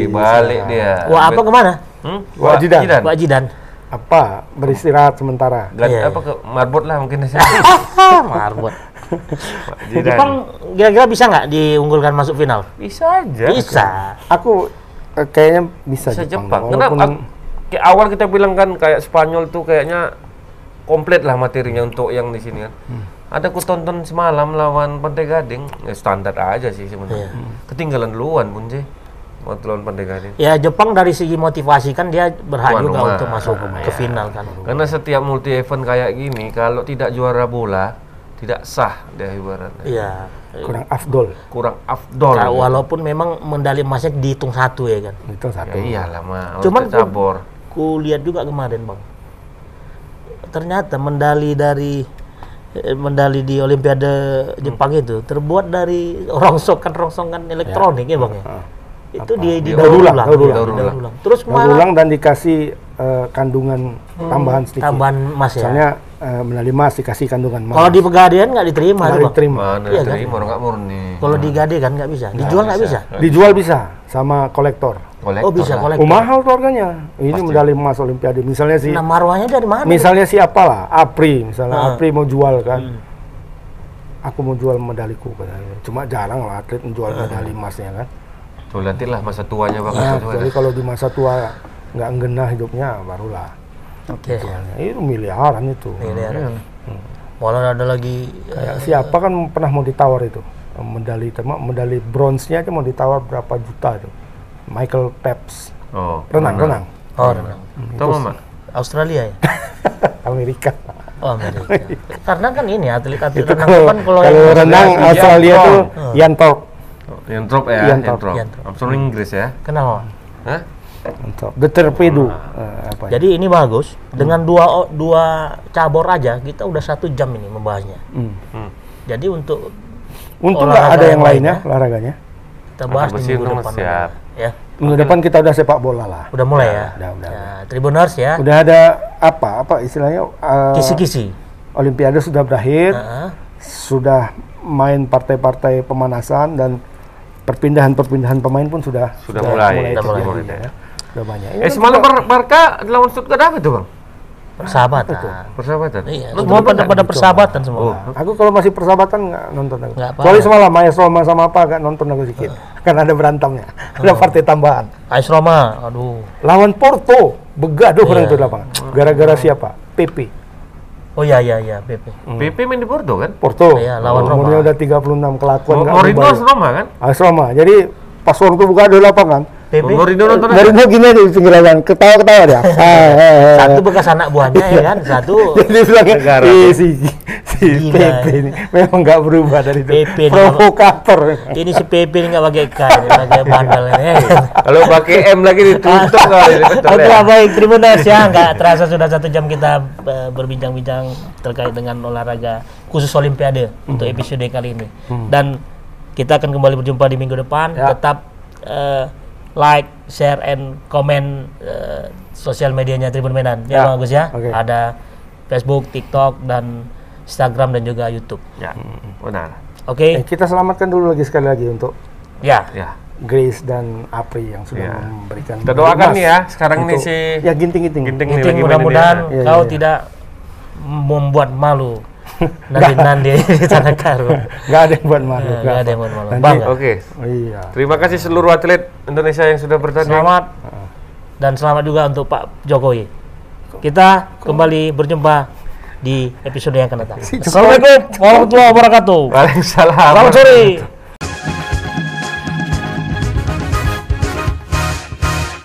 balik bisa. dia. Wah, apa ke mana? Hmm? Wah, Zidane. Pak Jidan. Apa? Beristirahat sementara. Gan, Iya, apa ke marbot lah mungkin. Marbot. Jepang kira-kira bisa nggak diunggulkan masuk final? bisa aja. Bisa. Aku eh, kayaknya bisa, Bisa Jepang. Jepang. Walaupun Kenapa? Kayak awal kita bilang kan kayak Spanyol tuh kayaknya komplit lah materinya untuk yang di sini kan. Hmm. Ada ku tonton semalam lawan Pantai Gading, ya standar aja sih sebenarnya. Iya. Ketinggalan duluan pun sih. Waktu lawan Pantai Gading. Ya Jepang dari segi motivasi kan dia berhak juga rumah. untuk masuk Ah, ke iya. final kan. Karena setiap multi event kayak gini, kalau tidak juara bola, tidak sah dia ibaratnya. Iya. Kurang afdol. Kurang afdol. Nah, walaupun memang medali emasnya dihitung satu ya kan. Itu satu. Ya iyalah mah, Cuman cabur. Ku lihat juga kemarin bang. Ternyata medali dari eh, medali di Olimpiade Jepang itu terbuat dari rongsokan-rongsokan elektronik ya, bang ya. Ah. Itu di di Daur ulang, daur iya, ulang. daur ulang. Terus Daur malah ulang dan dikasih eh, kandungan tambahan sedikit. tambahan emas ya. Misalnya eh, medali emas dikasih kandungan emas. Kalau di pegadaian nggak diterima Nggak diterima. Mana Iya kan? terima orang nggak murni. Kalau di gade kan nggak bisa. Dijual nggak bisa. Dijual bisa sama kolektor. Kolektor Oh bisa kolektor. Oh, mahal tuh harganya. Ini medali emas Olimpiade. Misalnya si Nah marwahnya dari mana? misalnya siapa lah, Apri, misalnya Ah. Apri mau jual kan. Hmm. Aku mau jual medaliku katanya. Cuma jarang lah atlet menjual Ah. medali emasnya kan. Tuh nantilah masa tuanya bagus Nah, tuh jadi kalau di masa tua nggak genah hidupnya barulah Oke. jualnya. Itu miliaran itu. Miliaran. Malah ada lagi eh, Kayak siapa kan pernah mau ditawar itu medali tema medali bronze-nya aja mau ditawar berapa juta itu. Michael Phelps Oh, renang renang oh renang. Tahu mama? Australia ya. Amerika. Oh Amerika. Karena kan ini atlet-atlet itu renang kalau kan kalau kalau yang renang Australia, Thorpe. Ian Thorpe. Yang drop ya, Thorpe. Armstrong Inggris ya. kenapa? Hah? Thorpe. The Torpedo. Apa ya? Jadi ini bagus dengan dua o- dua cabur aja kita udah satu jam ini membahasnya. Hmm. Hmm. Jadi untuk Untung nggak ada yang yang lainnya olahraganya. kita bahas di minggu depan. siap. Ya, Minggu depan kita udah sepak bola lah. udah mulai ya. Udah, udah, Ya, Tribuners ya. Udah ada apa? Apa istilahnya? eh, Kisi-kisi. Olimpiade sudah berakhir. Heeh. sudah main partai-partai pemanasan dan perpindahan-perpindahan pemain pun sudah Sudah mulai, sudah terjadi, mulai. ya. Sudah banyak. Ini Eh kan semalam Bar- Barca lawan Stuttgart apa itu bang? Persahabatan. Persahabatan. Iya, Lu semua nonton pada pada persahabatan semua. Oh, aku kalau masih persahabatan nggak nonton aku. Nggak. Kecuali semalam Maes Roma sama apa nggak nonton aku sedikit. Kan ada berantamnya. Oh. Ada partai tambahan. AS Roma, aduh. Lawan Porto, begaduh orang Iya. itu di lapangan. Gara-gara siapa? PP. Oh iya iya iya, PP. PP main di Porto kan? Porto. Iya, lawan Roma. Umurnya udah 36 kelakuan nggak Mourinho Roma kan? AS Roma. Jadi pas waktu begaduh di lapangan, PP Mourinho nonton aja. Mourinho gini aja di pinggir lapangan, ketawa-ketawa dia. Ah, ah, ah. satu bekas anak buahnya ya kan, satu Jadi bilang Negara si, si PP ini memang nggak berubah dari itu. PP ini Provokator. ini si PP ini nggak pakai K, pakai bandel ini. ya. Kalau pakai M lagi ditutup kali. betul Oke ya. baik, Tribuners ya, nggak terasa sudah satu jam kita eh, berbincang-bincang terkait dengan olahraga khusus Olimpiade untuk episode kali ini. Dan kita akan kembali berjumpa di minggu depan. Ya. Tetap eh, like, share, and komen eh, sosial medianya Tribun Medan. Ya, Ya. Bang Agus ya. Oke. Ada Facebook, TikTok, dan Instagram dan juga YouTube. Ya, benar. Oke, Eh, kita selamatkan dulu lagi sekali lagi untuk ya. Ya. Grace dan Apri yang sudah Ya. memberikan. Kita doakan nih ya, sekarang untuk- si Ya ginting-ginting. Ginting Meeting lagi main mudah-mudahan ini. Iya, kau iya. tidak membuat malu nanti nanti di tanah karo. Nggak ada yang buat malu. Nggak ada yang buat malu. Nanti- Bangga. Oke. Oh, iya. Terima kasih seluruh atlet Indonesia yang sudah bertanding. Selamat dan selamat juga untuk Pak Jokowi. Kita kembali berjumpa di episode yang akan datang. Assalamualaikum warahmatullahi wabarakatuh. Waalaikumsalam. Selamat sore.